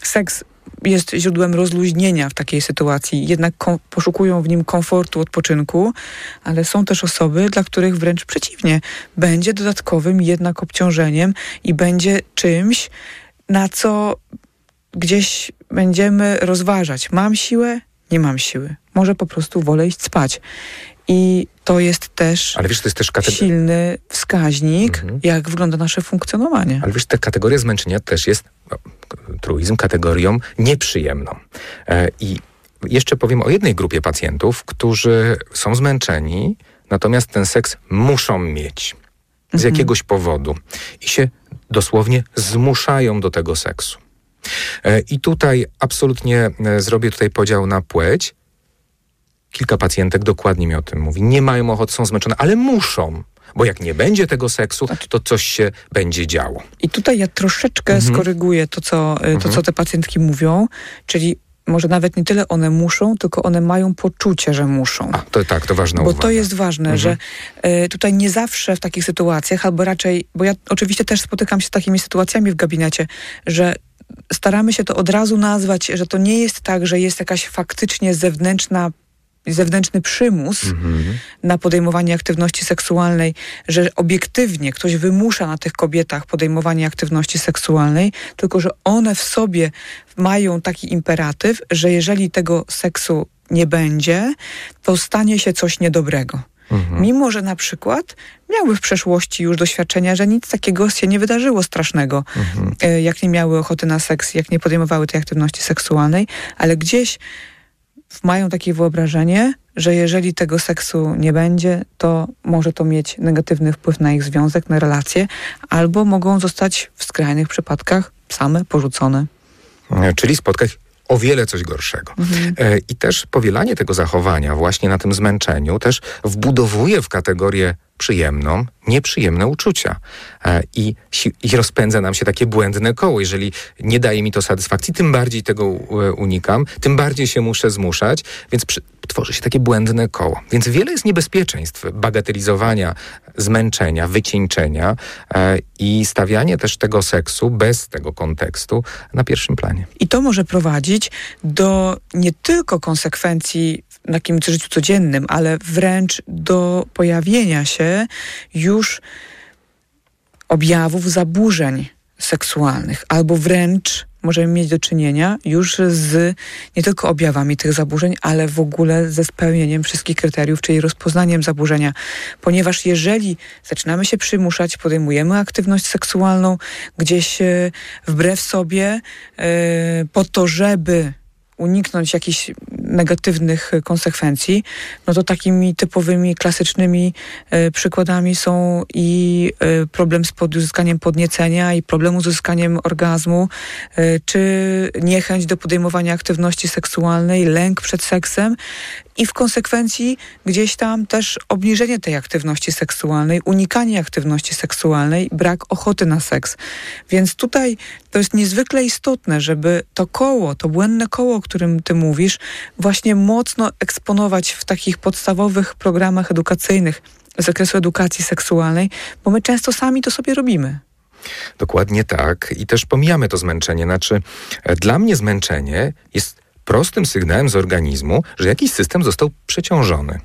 seks jest źródłem rozluźnienia w takiej sytuacji, jednak poszukują w nim komfortu, odpoczynku, ale są też osoby, dla których wręcz przeciwnie, będzie dodatkowym jednak obciążeniem i będzie czymś, na co gdzieś będziemy rozważać, mam siłę, nie mam siły. Może po prostu wolę iść spać. I to jest też, Ale wiesz, to jest też kateg- silny wskaźnik, mhm. jak wygląda nasze funkcjonowanie. Ale wiesz, ta kategoria zmęczenia też jest, no, truizm, kategorią nieprzyjemną. E, I jeszcze powiem o jednej grupie pacjentów, którzy są zmęczeni, natomiast ten seks muszą mieć z mhm. jakiegoś powodu i się dosłownie zmuszają do tego seksu. E, I tutaj absolutnie e, zrobię tutaj podział na płeć. Kilka pacjentek dokładnie mi o tym mówi. Nie mają ochoty, są zmęczone, ale muszą. Bo jak nie będzie tego seksu, znaczy- to coś się będzie działo. I tutaj ja troszeczkę mhm. skoryguję to co, e, to, mhm. co te pacjentki mówią, czyli może nawet nie tyle one muszą, tylko one mają poczucie, że muszą. A, to tak, to ważne. Bo uwaga. to jest ważne, mhm. że y, tutaj nie zawsze w takich sytuacjach, albo raczej, bo ja oczywiście też spotykam się z takimi sytuacjami w gabinecie, że staramy się to od razu nazwać, że to nie jest tak, że jest jakaś faktycznie zewnętrzna zewnętrzny przymus Mhm. na podejmowanie aktywności seksualnej, że obiektywnie ktoś wymusza na tych kobietach podejmowanie aktywności seksualnej, tylko że one w sobie mają taki imperatyw, że jeżeli tego seksu nie będzie, to stanie się coś niedobrego. Mhm. Mimo, że na przykład miały w przeszłości już doświadczenia, że nic takiego się nie wydarzyło strasznego, Mhm. e, jak nie miały ochoty na seks, jak nie podejmowały tej aktywności seksualnej, ale gdzieś mają takie wyobrażenie, że jeżeli tego seksu nie będzie, to może to mieć negatywny wpływ na ich związek, na relacje, albo mogą zostać w skrajnych przypadkach same porzucone. E, Czyli spotkać o wiele coś gorszego. E, I też powielanie tego zachowania właśnie na tym zmęczeniu też wbudowuje w kategorię przyjemną nieprzyjemne uczucia. E, I, I rozpędza nam się takie błędne koło. Jeżeli nie daje mi to satysfakcji, tym bardziej tego e, unikam, tym bardziej się muszę zmuszać, więc przy, tworzy się takie błędne koło. Więc wiele jest niebezpieczeństw bagatelizowania, zmęczenia, wycieńczenia e, i stawianie też tego seksu bez tego kontekstu na pierwszym planie. I to może prowadzić do nie tylko konsekwencji w takim życiu codziennym, ale wręcz do pojawienia się już objawów zaburzeń seksualnych, albo wręcz możemy mieć do czynienia już z nie tylko objawami tych zaburzeń, ale w ogóle ze spełnieniem wszystkich kryteriów, czyli rozpoznaniem zaburzenia. Ponieważ jeżeli zaczynamy się przymuszać, podejmujemy aktywność seksualną gdzieś e, wbrew sobie, e, po to, żeby uniknąć jakichś negatywnych konsekwencji, no to takimi typowymi, klasycznymi e, przykładami są i e, problem z uzyskaniem podniecenia, i problem uzyskaniem orgazmu, e, czy niechęć do podejmowania aktywności seksualnej, lęk przed seksem i w konsekwencji gdzieś tam też obniżenie tej aktywności seksualnej, unikanie aktywności seksualnej, brak ochoty na seks. Więc tutaj to jest niezwykle istotne, żeby to koło, to błędne koło, o którym ty mówisz, właśnie mocno eksponować w takich podstawowych programach edukacyjnych z zakresu edukacji seksualnej, bo my często sami to sobie robimy. Dokładnie tak. I też pomijamy to zmęczenie. Znaczy, e, dla mnie zmęczenie jest prostym sygnałem z organizmu, że jakiś system został przeciążony.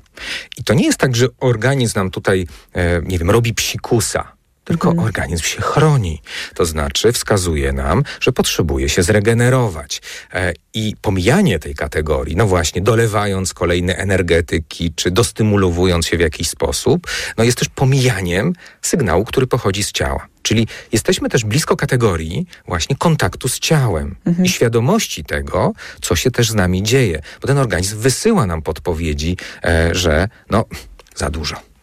I to nie jest tak, że organizm nam tutaj, e, nie wiem, robi psikusa. Tylko organizm się chroni. To znaczy wskazuje nam, że potrzebuje się zregenerować. E, I pomijanie tej kategorii, no właśnie, dolewając kolejne energetyki, czy dostymulowując się w jakiś sposób, no jest też pomijaniem sygnału, który pochodzi z ciała. Czyli jesteśmy też blisko kategorii właśnie kontaktu z ciałem i świadomości tego, co się też z nami dzieje. Bo ten organizm wysyła nam podpowiedzi, e, że no, za dużo.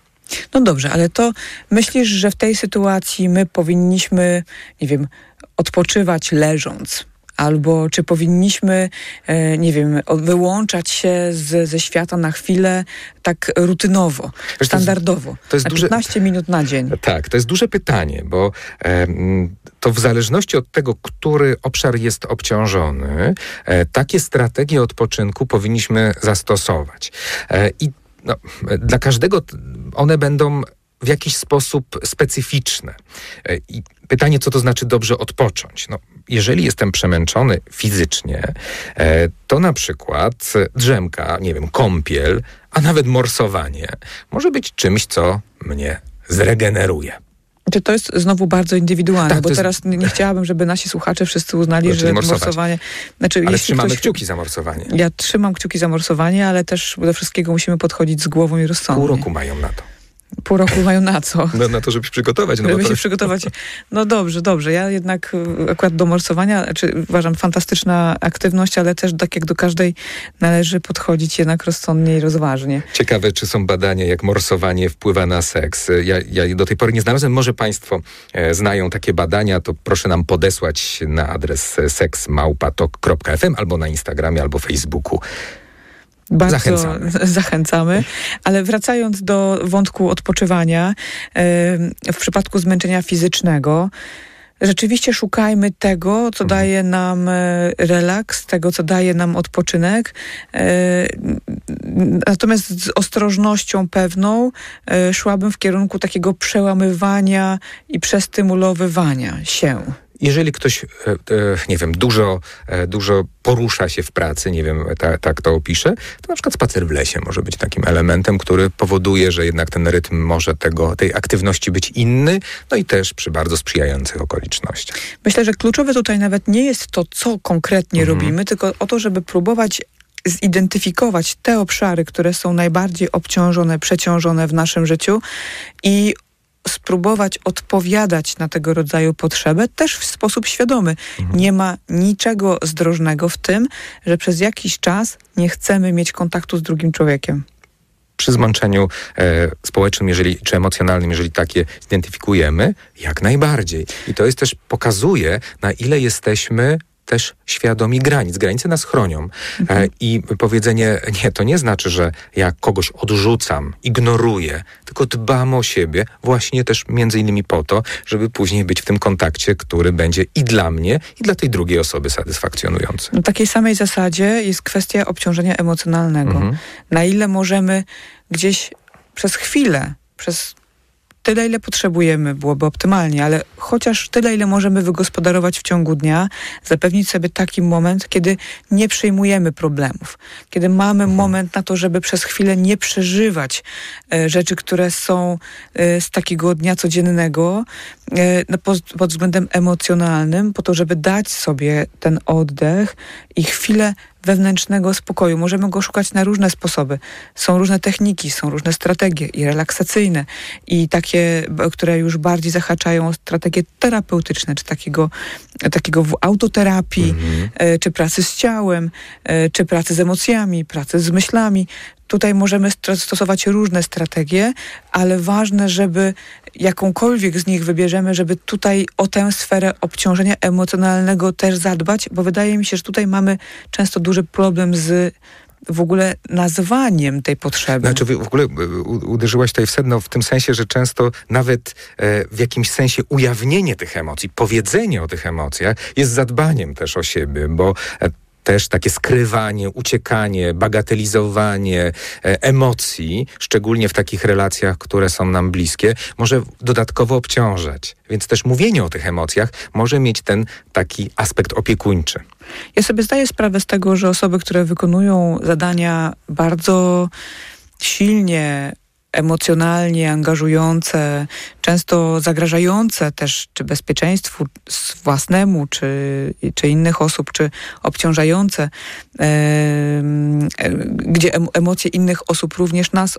No dobrze, ale to myślisz, że w tej sytuacji my powinniśmy, nie wiem, odpoczywać leżąc? Albo czy powinniśmy, e, nie wiem, wyłączać się z, ze świata na chwilę tak rutynowo, to jest- standardowo, to jest na duże- 15 minut na dzień? Tak, to jest duże pytanie, bo em, to w zależności od tego, który obszar jest obciążony, e, takie strategie odpoczynku powinniśmy zastosować. E, I no, dla każdego one będą w jakiś sposób specyficzne. E, I pytanie, co to znaczy dobrze odpocząć? No, jeżeli jestem przemęczony fizycznie, e, to na przykład drzemka, nie wiem, kąpiel, a nawet morsowanie może być czymś, co mnie zregeneruje. Czy to jest znowu bardzo indywidualne? Tak, bo jest- teraz nie, nie chciałabym, żeby nasi słuchacze wszyscy uznali, No, że morsować. morsowanie... Znaczy, Ale trzymamy ktoś- kciuki za morsowanie. Ja trzymam kciuki za morsowanie, ale też do wszystkiego musimy podchodzić z głową i rozsądnie. Pół roku mają na to. Pół roku mają na co? No, na to, żeby się przygotować. No, Żeby to, się przygotować. No dobrze, dobrze. Ja jednak y, akurat do morsowania, znaczy uważam fantastyczna aktywność, ale też tak jak do każdej należy podchodzić jednak rozsądnie i rozważnie. Ciekawe, czy są badania, jak morsowanie wpływa na seks. Ja, ja do tej pory nie znalazłem. Może Państwo e, znają takie badania, to proszę nam podesłać na adres seksmałpatok.fm albo na Instagramie, albo Facebooku. Bardzo Zachęcamy. zachęcamy. Ale wracając do wątku odpoczywania, w przypadku zmęczenia fizycznego, rzeczywiście szukajmy tego, Mhm. co daje nam e, relaks, tego, co daje nam odpoczynek. E, Natomiast z ostrożnością pewną e, szłabym w kierunku takiego przełamywania i przestymulowywania się. Jeżeli ktoś, nie wiem, dużo, dużo porusza się w pracy, nie wiem, tak, tak to opiszę, to na przykład spacer w lesie może być takim elementem, który powoduje, że jednak ten rytm może tego, tej aktywności być inny, no i też przy bardzo sprzyjających okolicznościach. Myślę, że kluczowe tutaj nawet nie jest to, co konkretnie mhm. robimy, tylko o to, żeby próbować zidentyfikować te obszary, które są najbardziej obciążone, przeciążone w naszym życiu i spróbować odpowiadać na tego rodzaju potrzebę też w sposób świadomy. Mhm. Nie ma niczego zdrożnego w tym, że przez jakiś czas nie chcemy mieć kontaktu z drugim człowiekiem przy zmęczeniu e, społecznym, jeżeli, czy emocjonalnym, jeżeli takie zidentyfikujemy, jak najbardziej. I to jest też pokazuje, na ile jesteśmy też świadomi granic. Granice nas chronią. Mhm. E, I powiedzenie nie, to nie znaczy, że ja kogoś odrzucam, ignoruję, tylko dbam o siebie właśnie też między innymi po to, żeby później być w tym kontakcie, który będzie i dla mnie, i dla tej drugiej osoby satysfakcjonujący. Na takiej samej zasadzie jest kwestia obciążenia emocjonalnego. Mhm. Na ile możemy gdzieś przez chwilę, przez tyle, ile potrzebujemy, byłoby optymalnie, ale chociaż tyle, ile możemy wygospodarować w ciągu dnia, zapewnić sobie taki moment, kiedy nie przyjmujemy problemów, kiedy mamy mhm. moment na to, żeby przez chwilę nie przeżywać e, rzeczy, które są e, z takiego dnia codziennego e, no, pod, pod względem emocjonalnym, po to, żeby dać sobie ten oddech i chwilę wewnętrznego spokoju. Możemy go szukać na różne sposoby. Są różne techniki, są różne strategie i relaksacyjne, i takie, które już bardziej zahaczają o strategie terapeutyczne, czy takiego, takiego autoterapii, mhm. E, czy pracy z ciałem, e, czy pracy z emocjami, pracy z myślami. Tutaj możemy stosować różne strategie, ale ważne, żeby jakąkolwiek z nich wybierzemy, żeby tutaj o tę sferę obciążenia emocjonalnego też zadbać, bo wydaje mi się, że tutaj mamy często duży problem z w ogóle nazwaniem tej potrzeby. Znaczy w ogóle e, uderzyłaś tutaj w sedno w tym sensie, że często nawet e, w jakimś sensie ujawnienie tych emocji, powiedzenie o tych emocjach jest zadbaniem też o siebie, bo e, też takie skrywanie, uciekanie, bagatelizowanie e, emocji, szczególnie w takich relacjach, które są nam bliskie, może dodatkowo obciążać. Więc też mówienie o tych emocjach może mieć ten taki aspekt opiekuńczy. Ja sobie zdaję sprawę z tego, że osoby, które wykonują zadania bardzo silnie emocjonalnie angażujące, często zagrażające też czy bezpieczeństwu własnemu, czy, czy innych osób, czy obciążające, e, gdzie emocje innych osób również nas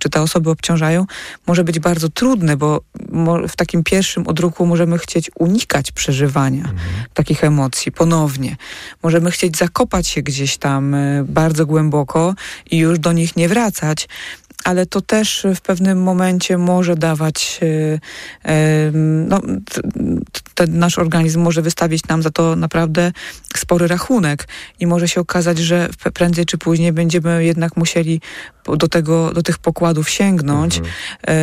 czy te osoby obciążają, może być bardzo trudne, bo w takim pierwszym odruchu możemy chcieć unikać przeżywania mhm. takich emocji ponownie. Możemy chcieć zakopać się gdzieś tam e, bardzo głęboko i już do nich nie wracać, ale to też w pewnym momencie może dawać, e, e, no, ten nasz organizm może wystawić nam za to naprawdę spory rachunek i może się okazać, że prędzej czy później będziemy jednak musieli do, tego, do tych pokładów sięgnąć mhm. E,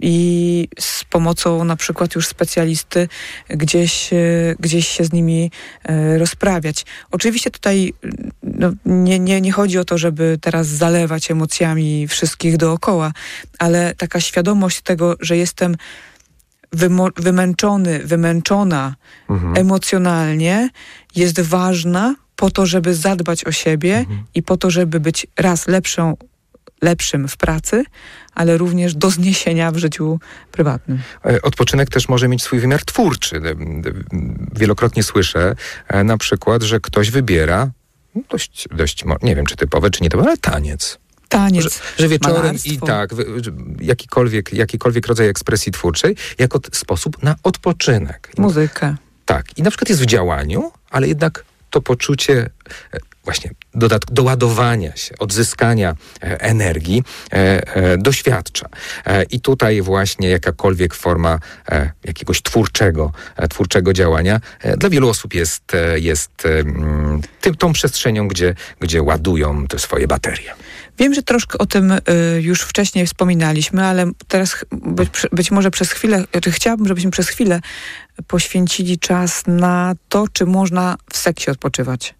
i z pomocą na przykład już specjalisty gdzieś, gdzieś się z nimi rozprawiać. Oczywiście tutaj no, nie, nie, nie chodzi o to, żeby teraz zalewać emocjami wszystkich dookoła, ale taka świadomość tego, że jestem wymęczony, wymęczona mhm. emocjonalnie, jest ważna po to, żeby zadbać o siebie mhm. i po to, żeby być raz lepszą lepszym w pracy, ale również do zniesienia w życiu prywatnym. E, odpoczynek też może mieć swój wymiar twórczy. E, wielokrotnie słyszę e, na przykład, że ktoś wybiera dość, dość, nie wiem czy typowe, czy nie typowe, ale taniec. Taniec, że, że wieczorem malarstwo. i tak, jakikolwiek, jakikolwiek rodzaj ekspresji twórczej, jako sposób na odpoczynek. Muzykę. Tak. I na przykład jest w działaniu, ale jednak to poczucie właśnie dodatk- doładowania się, odzyskania e, energii e, e, doświadcza. I tutaj właśnie jakakolwiek forma jakiegoś twórczego, twórczego działania dla wielu osób jest, jest tym, tą przestrzenią, gdzie, gdzie ładują te swoje baterie. Wiem, że troszkę o tym już wcześniej wspominaliśmy, ale teraz być, być może przez chwilę, czy chciałabym, żebyśmy przez chwilę poświęcili czas na to, czy można w seksie odpoczywać.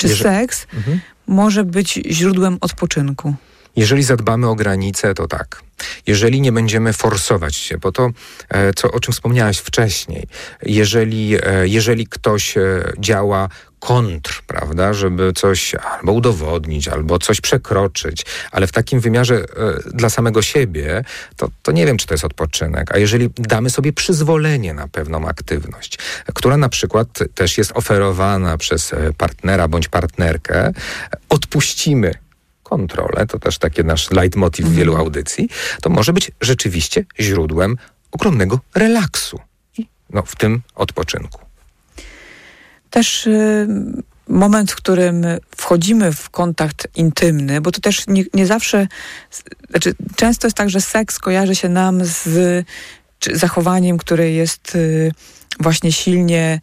Czy Jeżeli... seks mhm. może być źródłem odpoczynku? Jeżeli zadbamy o granice, to tak. Jeżeli nie będziemy forsować się, bo to, e, co, o czym wspomniałaś wcześniej, jeżeli, e, jeżeli ktoś e, działa kontr, prawda, żeby coś albo udowodnić, albo coś przekroczyć, ale w takim wymiarze e, dla samego siebie, to, to nie wiem, czy to jest odpoczynek. A jeżeli damy sobie przyzwolenie na pewną aktywność, która na przykład też jest oferowana przez partnera bądź partnerkę, odpuścimy kontrolę, to też taki nasz leitmotiv mhm. wielu audycji, to może być rzeczywiście źródłem ogromnego relaksu. No, w tym odpoczynku. Też y, moment, w którym wchodzimy w kontakt intymny, bo to też nie, nie zawsze, znaczy często jest tak, że seks kojarzy się nam z zachowaniem, które jest y, właśnie silnie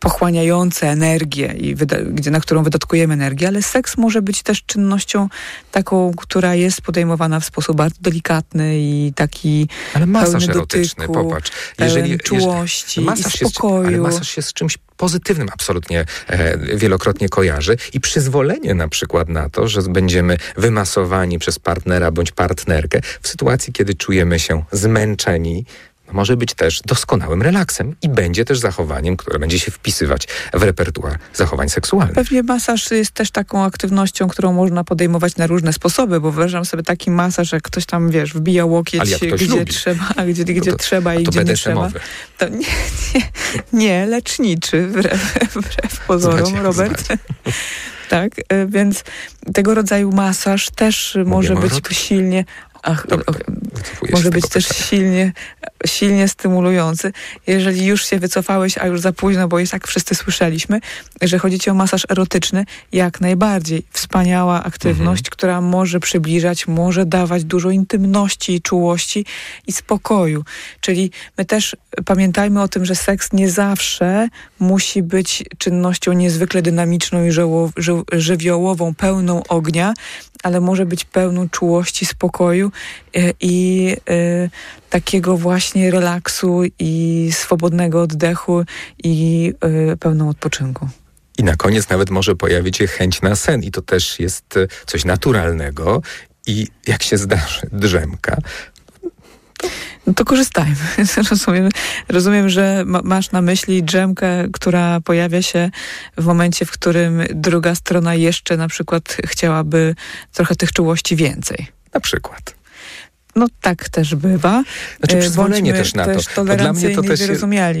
pochłaniające energię i gdzie, na którą wydatkujemy energię, ale seks może być też czynnością taką, która jest podejmowana w sposób bardzo delikatny i taki Ale masaż pełny erotyczny, dotyku, popatrz. Jeżeli, czułości jeżeli, i spokoju. Jest, ale masaż się z czymś pozytywnym absolutnie e, wielokrotnie kojarzy i przyzwolenie na przykład na to, że będziemy wymasowani przez partnera bądź partnerkę w sytuacji, kiedy czujemy się zmęczeni, może być też doskonałym relaksem i będzie też zachowaniem, które będzie się wpisywać w repertuar zachowań seksualnych. Pewnie masaż jest też taką aktywnością, którą można podejmować na różne sposoby, bo wyobrażam sobie taki masaż, jak ktoś tam, wiesz, wbija łokieć, gdzie lubi. trzeba, gdzie, gdzie to, trzeba i gdzie nie trzeba. To nie, nie, nie leczniczy, wbrew, wbrew pozorom, Robert. tak, e, więc tego rodzaju masaż też może być silnie Ach, może być też silnie, silnie stymulujący. Jeżeli już się wycofałeś, a już za późno, bo jest tak wszyscy słyszeliśmy, że chodzi ci o masaż erotyczny, jak najbardziej. Wspaniała aktywność, mhm. która może przybliżać, może dawać dużo intymności, czułości i spokoju. Czyli my też pamiętajmy o tym, że seks nie zawsze musi być czynnością niezwykle dynamiczną i żywiołową, pełną ognia, ale może być pełną czułości, spokoju e, i y, takiego właśnie relaksu i swobodnego oddechu i y, pełną odpoczynku. I na koniec nawet może pojawić się chęć na sen i to też jest coś naturalnego i jak się zdarzy drzemka, no to korzystajmy. rozumiem, rozumiem, że ma, masz na myśli drzemkę, która pojawia się w momencie, w którym druga strona jeszcze na przykład chciałaby trochę tych czułości więcej. Na przykład. No tak też bywa. Znaczy e, przyzwolenie też na też to. Dla mnie to też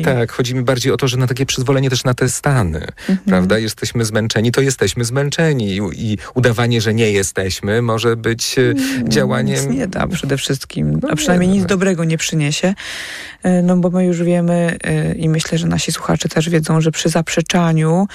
Tak, chodzi mi bardziej o to, że na takie przyzwolenie też na te stany, mhm. prawda? Jesteśmy zmęczeni, to jesteśmy zmęczeni I, i, udawanie, że nie jesteśmy może być e, mm, działaniem... Nic nie da przede wszystkim, no a przynajmniej nie, nic dobrego nie przyniesie. E, no bo my już wiemy i myślę, że nasi słuchacze też wiedzą, że przy zaprzeczaniu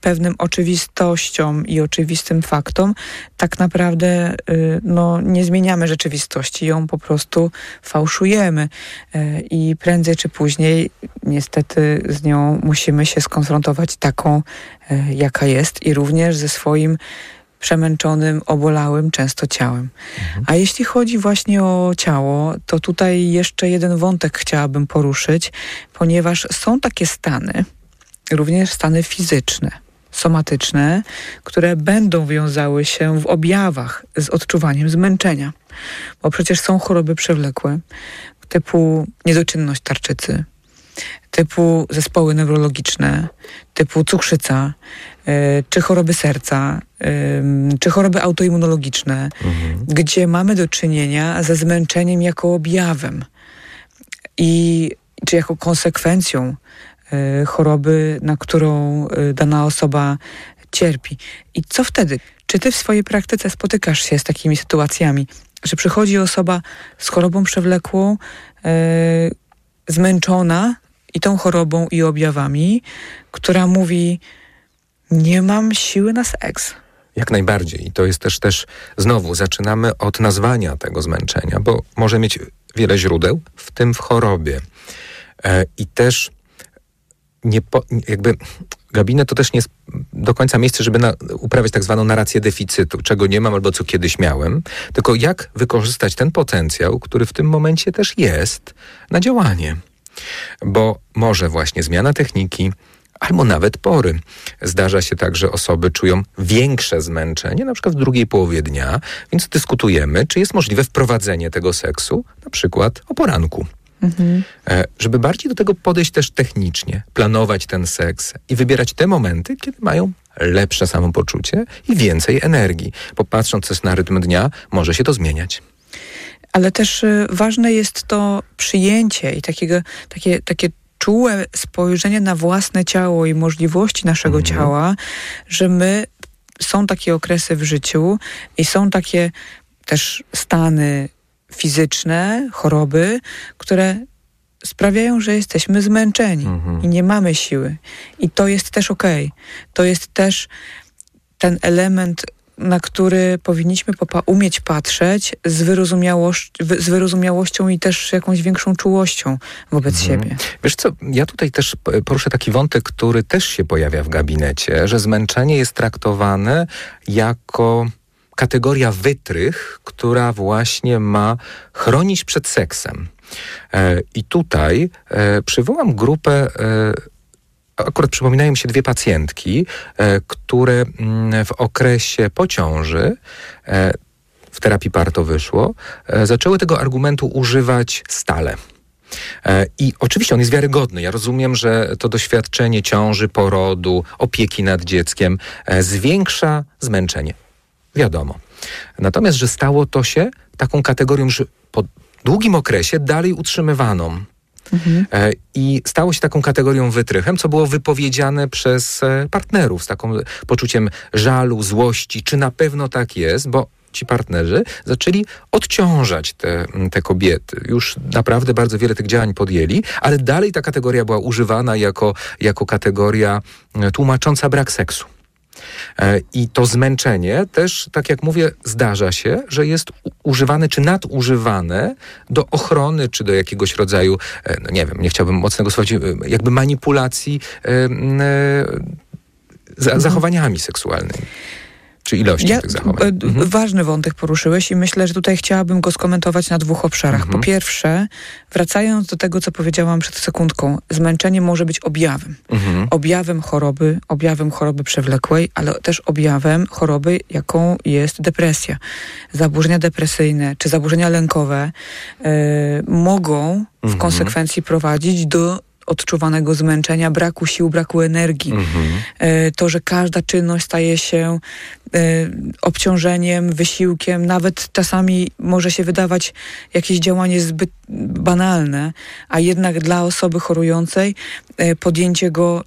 pewnym oczywistościom i oczywistym faktom tak naprawdę no, nie zmieniamy rzeczywistości rzeczywistości ją po prostu fałszujemy e, i prędzej czy później niestety z nią musimy się skonfrontować taką, e, jaka jest i również ze swoim przemęczonym, obolałym często ciałem. Mhm. A jeśli chodzi właśnie o ciało, to tutaj jeszcze jeden wątek chciałabym poruszyć, ponieważ są takie stany, również stany fizyczne, somatyczne, które będą wiązały się w objawach z odczuwaniem zmęczenia. Bo przecież są choroby przewlekłe, typu niedoczynność tarczycy, typu zespoły neurologiczne, typu cukrzyca, y, czy choroby serca, y, czy choroby autoimmunologiczne, mhm. gdzie mamy do czynienia ze zmęczeniem jako objawem i czy jako konsekwencją choroby, na którą dana osoba cierpi. I co wtedy? Czy ty w swojej praktyce spotykasz się z takimi sytuacjami, że przychodzi osoba z chorobą przewlekłą, yy, zmęczona i tą chorobą i objawami, która mówi: Nie mam siły na seks. Jak najbardziej. I to jest też, też znowu, zaczynamy od nazwania tego zmęczenia, bo może mieć wiele źródeł, w tym w chorobie. E, I też nie po, jakby gabinet to też nie jest do końca miejsce, żeby na, uprawiać tak zwaną narrację deficytu, czego nie mam albo co kiedyś miałem, tylko jak wykorzystać ten potencjał, który w tym momencie też jest na działanie. Bo może właśnie zmiana techniki, albo nawet pory. Zdarza się tak, że osoby czują większe zmęczenie, na przykład w drugiej połowie dnia, więc dyskutujemy, czy jest możliwe wprowadzenie tego seksu, na przykład o poranku. Mhm. Żeby bardziej do tego podejść też technicznie, planować ten seks i wybierać te momenty, kiedy mają lepsze samopoczucie i więcej energii. Popatrząc też na rytm dnia, może się to zmieniać. Ale też y, ważne jest to przyjęcie i takiego, takie, takie czułe spojrzenie na własne ciało i możliwości naszego mhm. ciała, że my są takie okresy w życiu i są takie też stany fizyczne, choroby, które sprawiają, że jesteśmy zmęczeni mhm. i nie mamy siły. I to jest też okej. Okay. To jest też ten element na który powinniśmy umieć patrzeć z, wyrozumiałość, z wyrozumiałością i też jakąś większą czułością wobec mhm. siebie. Wiesz co, ja tutaj też poruszę taki wątek, który też się pojawia w gabinecie, że zmęczenie jest traktowane jako kategoria wytrych, która właśnie ma chronić przed seksem. E, I tutaj e, przywołam grupę e, akurat przypominają mi się dwie pacjentki, które mm, w okresie pociąży e, w terapii par to wyszło, zaczęły tego argumentu używać stale. I oczywiście on jest wiarygodny. Ja rozumiem, że to doświadczenie ciąży, porodu, opieki nad dzieckiem zwiększa zmęczenie. Wiadomo. Natomiast, że stało to się taką kategorią, że po długim okresie dalej utrzymywaną. Mhm. E, I stało się taką kategorią wytrychem, co było wypowiedziane przez e, partnerów z takim poczuciem żalu, złości, czy na pewno tak jest, bo ci partnerzy zaczęli odciążać te, te kobiety. Już naprawdę bardzo wiele tych działań podjęli, ale dalej ta kategoria była używana jako, jako kategoria e, tłumacząca brak seksu. E, I to zmęczenie też, tak jak mówię, zdarza się, że jest używane czy nadużywane do ochrony, czy do jakiegoś rodzaju, e, no nie wiem, nie chciałbym mocnego słowa, e, jakby manipulacji zachowaniami seksualnymi czy ilości ja, tych zachowań. E, mhm. Ważny wątek poruszyłeś i myślę, że tutaj chciałabym go skomentować na dwóch obszarach. Mhm. Po pierwsze, wracając do tego, co powiedziałam przed sekundką, zmęczenie może być objawem. Mhm. Objawem choroby, objawem choroby przewlekłej, ale też objawem choroby, jaką jest depresja. Zaburzenia depresyjne czy zaburzenia lękowe yy, mogą w mhm. konsekwencji prowadzić do odczuwanego zmęczenia, braku sił, braku energii. Mhm. E, to, że każda czynność staje się e, obciążeniem, wysiłkiem, nawet czasami może się wydawać jakieś działanie zbyt banalne, a jednak dla osoby chorującej e, podjęcie go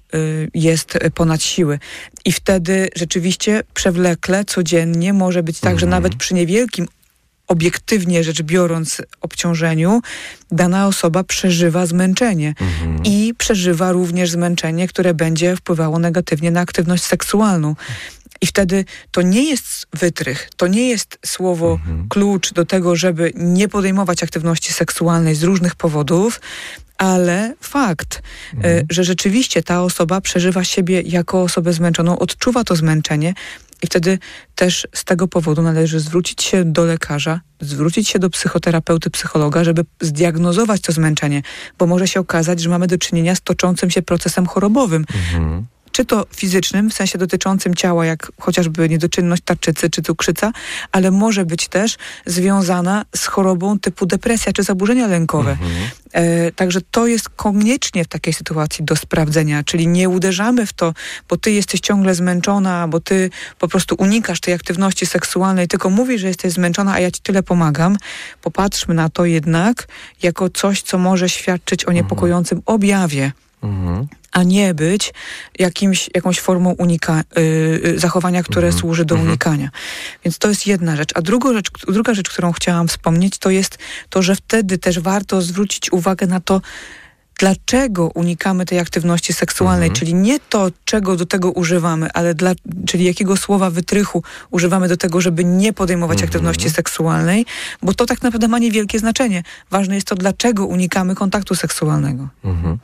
jest ponad siły. I wtedy rzeczywiście przewlekle, codziennie może być tak, mhm. że nawet przy niewielkim obiektywnie rzecz biorąc obciążeniu, dana osoba przeżywa zmęczenie mhm. i przeżywa również zmęczenie, które będzie wpływało negatywnie na aktywność seksualną. I wtedy to nie jest wytrych, to nie jest słowo mhm. klucz do tego, żeby nie podejmować aktywności seksualnej z różnych powodów, ale fakt, e, mhm. że rzeczywiście ta osoba przeżywa siebie jako osobę zmęczoną, odczuwa to zmęczenie i wtedy też z tego powodu należy zwrócić się do lekarza, zwrócić się do psychoterapeuty, psychologa, żeby zdiagnozować to zmęczenie, bo może się okazać, że mamy do czynienia z toczącym się procesem chorobowym. Mhm czy to fizycznym, w sensie dotyczącym ciała, jak chociażby niedoczynność tarczycy czy cukrzyca, ale może być też związana z chorobą typu depresja czy zaburzenia lękowe. Mhm. E, także to jest koniecznie w takiej sytuacji do sprawdzenia, czyli nie uderzamy w to, bo ty jesteś ciągle zmęczona, bo ty po prostu unikasz tej aktywności seksualnej, tylko mówisz, że jesteś zmęczona, a ja ci tyle pomagam. Popatrzmy na to jednak jako coś, co może świadczyć o niepokojącym objawie. Mhm a nie być jakimś, jakąś formą unika, yy, zachowania, które -hmm. służy do -hmm. unikania. Więc to jest jedna rzecz. A druga rzecz, druga rzecz, którą chciałam wspomnieć, to jest to, że wtedy też warto zwrócić uwagę na to, dlaczego unikamy tej aktywności seksualnej, mhm. czyli nie to, czego do tego używamy, ale dla, czyli jakiego słowa wytrychu używamy do tego, żeby nie podejmować mhm. aktywności seksualnej, bo to tak naprawdę ma niewielkie znaczenie. Ważne jest to, dlaczego unikamy kontaktu seksualnego. Mhm.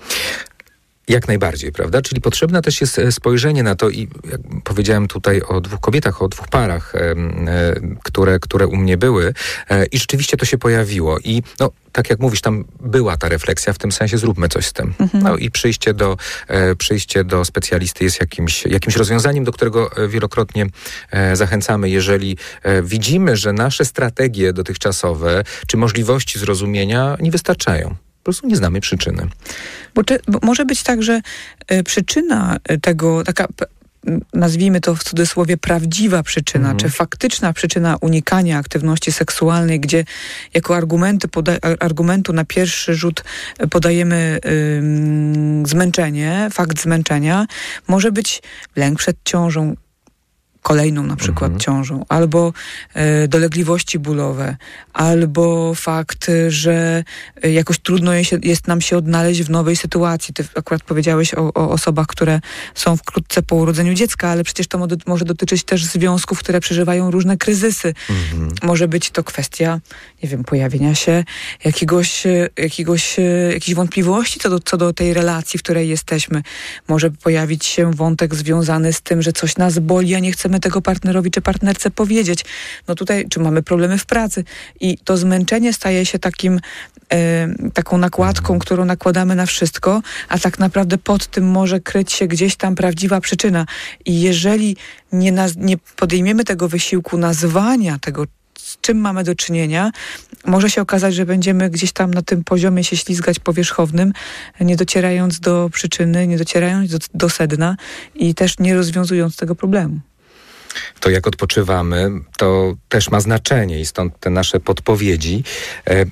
Jak najbardziej, prawda? Czyli potrzebne też jest e, spojrzenie na to i jak powiedziałem tutaj o dwóch kobietach, o dwóch parach, e, które, które u mnie były e, i rzeczywiście to się pojawiło i no, tak jak mówisz, tam była ta refleksja w tym sensie, zróbmy coś z tym. Mhm. No i przyjście do, przyjście do specjalisty jest jakimś, jakimś rozwiązaniem, do którego wielokrotnie zachęcamy. Jeżeli widzimy, że nasze strategie dotychczasowe czy możliwości zrozumienia nie wystarczają. Po prostu nie znamy przyczyny. Bo, czy, bo może być tak, że y, przyczyna e, tego, taka nazwijmy to w cudzysłowie prawdziwa przyczyna, mhm. czy faktyczna przyczyna unikania aktywności seksualnej, gdzie jako argumenty argumentu na pierwszy rzut podajemy zmęczenie, fakt zmęczenia, może być lęk przed ciążą, kolejną na przykład mhm. ciążą, albo e, dolegliwości bólowe, albo fakt, że jakoś trudno jest, jest nam się odnaleźć w nowej sytuacji. Ty akurat powiedziałeś o, o, osobach, które są wkrótce po urodzeniu dziecka, ale przecież to może dotyczyć też związków, które przeżywają różne kryzysy. Mhm. Może być to kwestia, nie wiem, pojawienia się jakiegoś, jakiegoś, jakiejś wątpliwości co do, co do tej relacji, w której jesteśmy. Może pojawić się wątek związany z tym, że coś nas boli, a nie chcemy chcemy tego partnerowi czy partnerce powiedzieć. No tutaj, czy mamy problemy w pracy. I to zmęczenie staje się takim, e, taką nakładką, którą nakładamy na wszystko, a tak naprawdę pod tym może kryć się gdzieś tam prawdziwa przyczyna. I jeżeli nie, naz- nie podejmiemy tego wysiłku nazwania tego, z czym mamy do czynienia, może się okazać, że będziemy gdzieś tam na tym poziomie się ślizgać powierzchownym, nie docierając do przyczyny, nie docierając do, do sedna i też nie rozwiązując tego problemu to jak odpoczywamy, to też ma znaczenie i stąd te nasze podpowiedzi. E,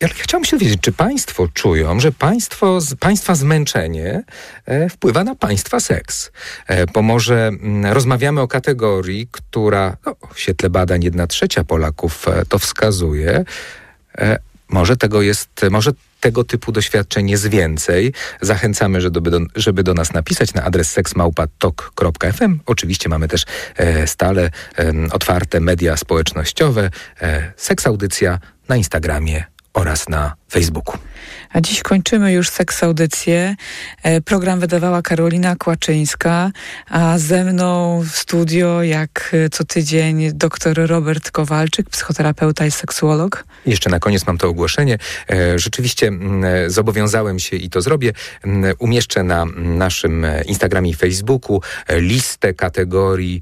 ja chciałbym się dowiedzieć, czy Państwo czują, że państwo, Państwa zmęczenie e, wpływa na Państwa seks? E, bo może mm, rozmawiamy o kategorii, która no, w świetle badań jedna trzecia Polaków to wskazuje. Może tego jest, może tego typu doświadczeń jest więcej. Zachęcamy, żeby do, żeby do nas napisać na adres seksmałpatok.fm. Oczywiście mamy też e, stale e, otwarte media społecznościowe, e, Seks Audycja na Instagramie oraz na Facebooku. A dziś kończymy już seks audycję. E, program wydawała Karolina Kłaczyńska, a ze mną w studio, jak e, co tydzień, dr Robert Kowalczyk, psychoterapeuta i seksuolog. Jeszcze na koniec mam to ogłoszenie. E, rzeczywiście zobowiązałem się i to zrobię. Umieszczę na naszym Instagramie i Facebooku listę kategorii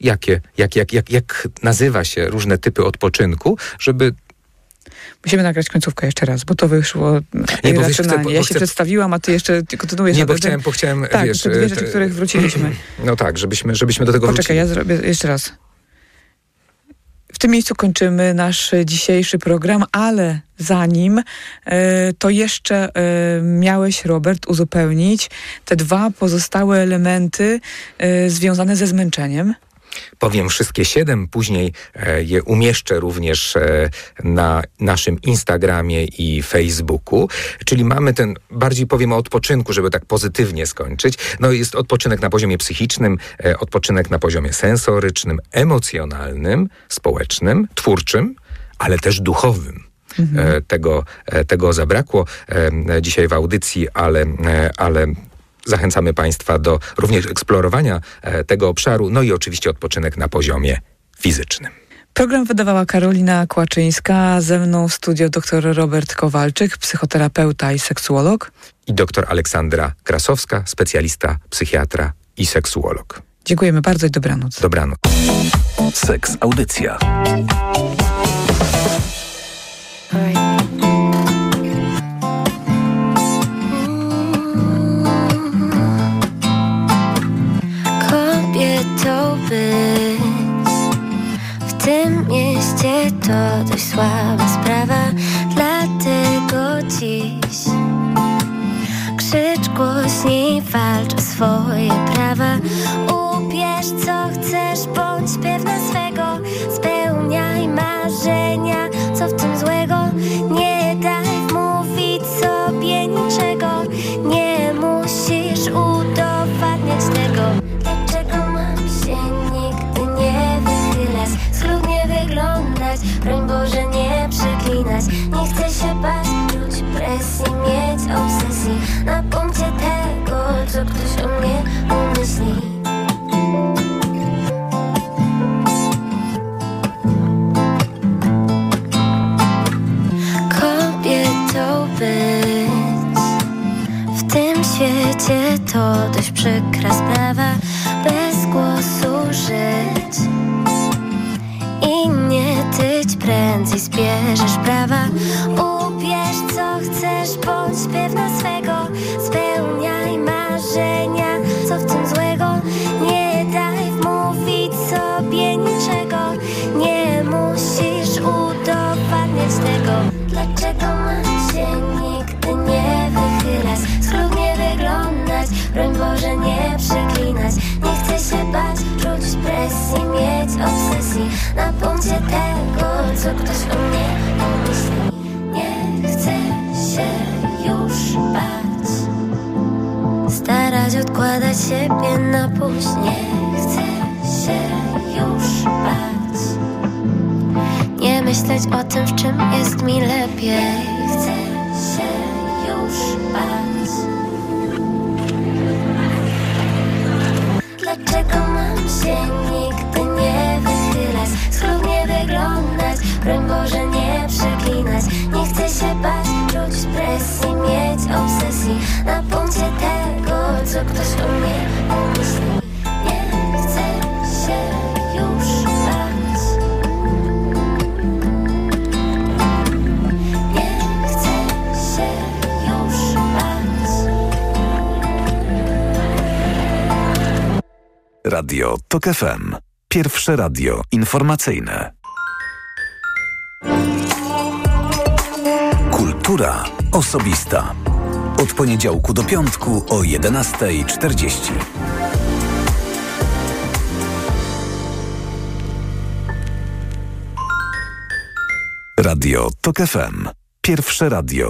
jakie, jak, jak, jak, jak nazywa się różne typy odpoczynku, żeby Musimy nagrać końcówkę jeszcze raz, bo to wyszło nie, bo wiesz, chcę, bo, Ja się chcę... przedstawiłam, a ty jeszcze kontynuujesz. Nie, bo chciałem, bo chciałem, tak, wiesz... te dwie rzeczy, których wróciliśmy. No tak, żebyśmy, żebyśmy do tego Poczekaj, wrócili. ja zrobię jeszcze raz. W tym miejscu kończymy nasz dzisiejszy program, ale zanim e, to jeszcze e, miałeś, Robert, uzupełnić te dwa pozostałe elementy e, związane ze zmęczeniem powiem wszystkie siedem, później e, je umieszczę również e, na naszym Instagramie i Facebooku. Czyli mamy ten, bardziej powiem o odpoczynku, żeby tak pozytywnie skończyć. No jest odpoczynek na poziomie psychicznym, e, odpoczynek na poziomie sensorycznym, emocjonalnym, społecznym, twórczym, ale też duchowym. Mhm. Tego, tego zabrakło dzisiaj w audycji, ale, ale Zachęcamy Państwa do również eksplorowania e, tego obszaru, no i oczywiście odpoczynek na poziomie fizycznym. Program wydawała Karolina Kłaczyńska, ze mną w studio dr Robert Kowalczyk, psychoterapeuta i seksuolog. I dr Aleksandra Krasowska, specjalista, psychiatra i seksuolog. Dziękujemy bardzo i dobranoc. Dobranoc. Seks Audycja. To dość słaba sprawa Dlatego dziś Krzycz głośniej, walcz o swoje prawa. Ubierz co chcesz, bądź pewna swego. Spełniaj marzenia, co w tym złego Nie Broń Boże nie przeklinać. Nie chcę się bać, czuć presji Mieć obsesję. Na punkcie tego Co ktoś o mnie umyśli. Kobietą być. W tym świecie to dość przykra sprawa. Bez głosu żyć. I nie tyć prędzej zbierzesz prawa. Ubierz co chcesz, bądź pewna swego. Spełniaj marzenia, co w tym złego. Nie daj wmówić sobie niczego. Nie musisz udowadniać tego. Dlaczego mam się nigdy nie wychylać? Schludnie wyglądać, broń Boże nie przeklinać. Nie chcę się bać, czuć presji, mieć obsesji Na punkcie tego, co ktoś o mnie pomyśli. Nie chcę się już bać. Starać odkładać siebie na później. Nie chcę się już bać. Nie myśleć o tym, w czym jest mi lepiej. Chcę Dlaczego mam się nigdy nie wychylać. Schludnie wyglądać, broń Boże nie przeklinać. Nie chcę się bać, czuć presji, mieć obsesji Na punkcie tego, co ktoś o mnie Radio TOK FM. Pierwsze radio informacyjne. Kultura osobista. Od poniedziałku do piątku o 11.40. Radio TOK FM. Pierwsze radio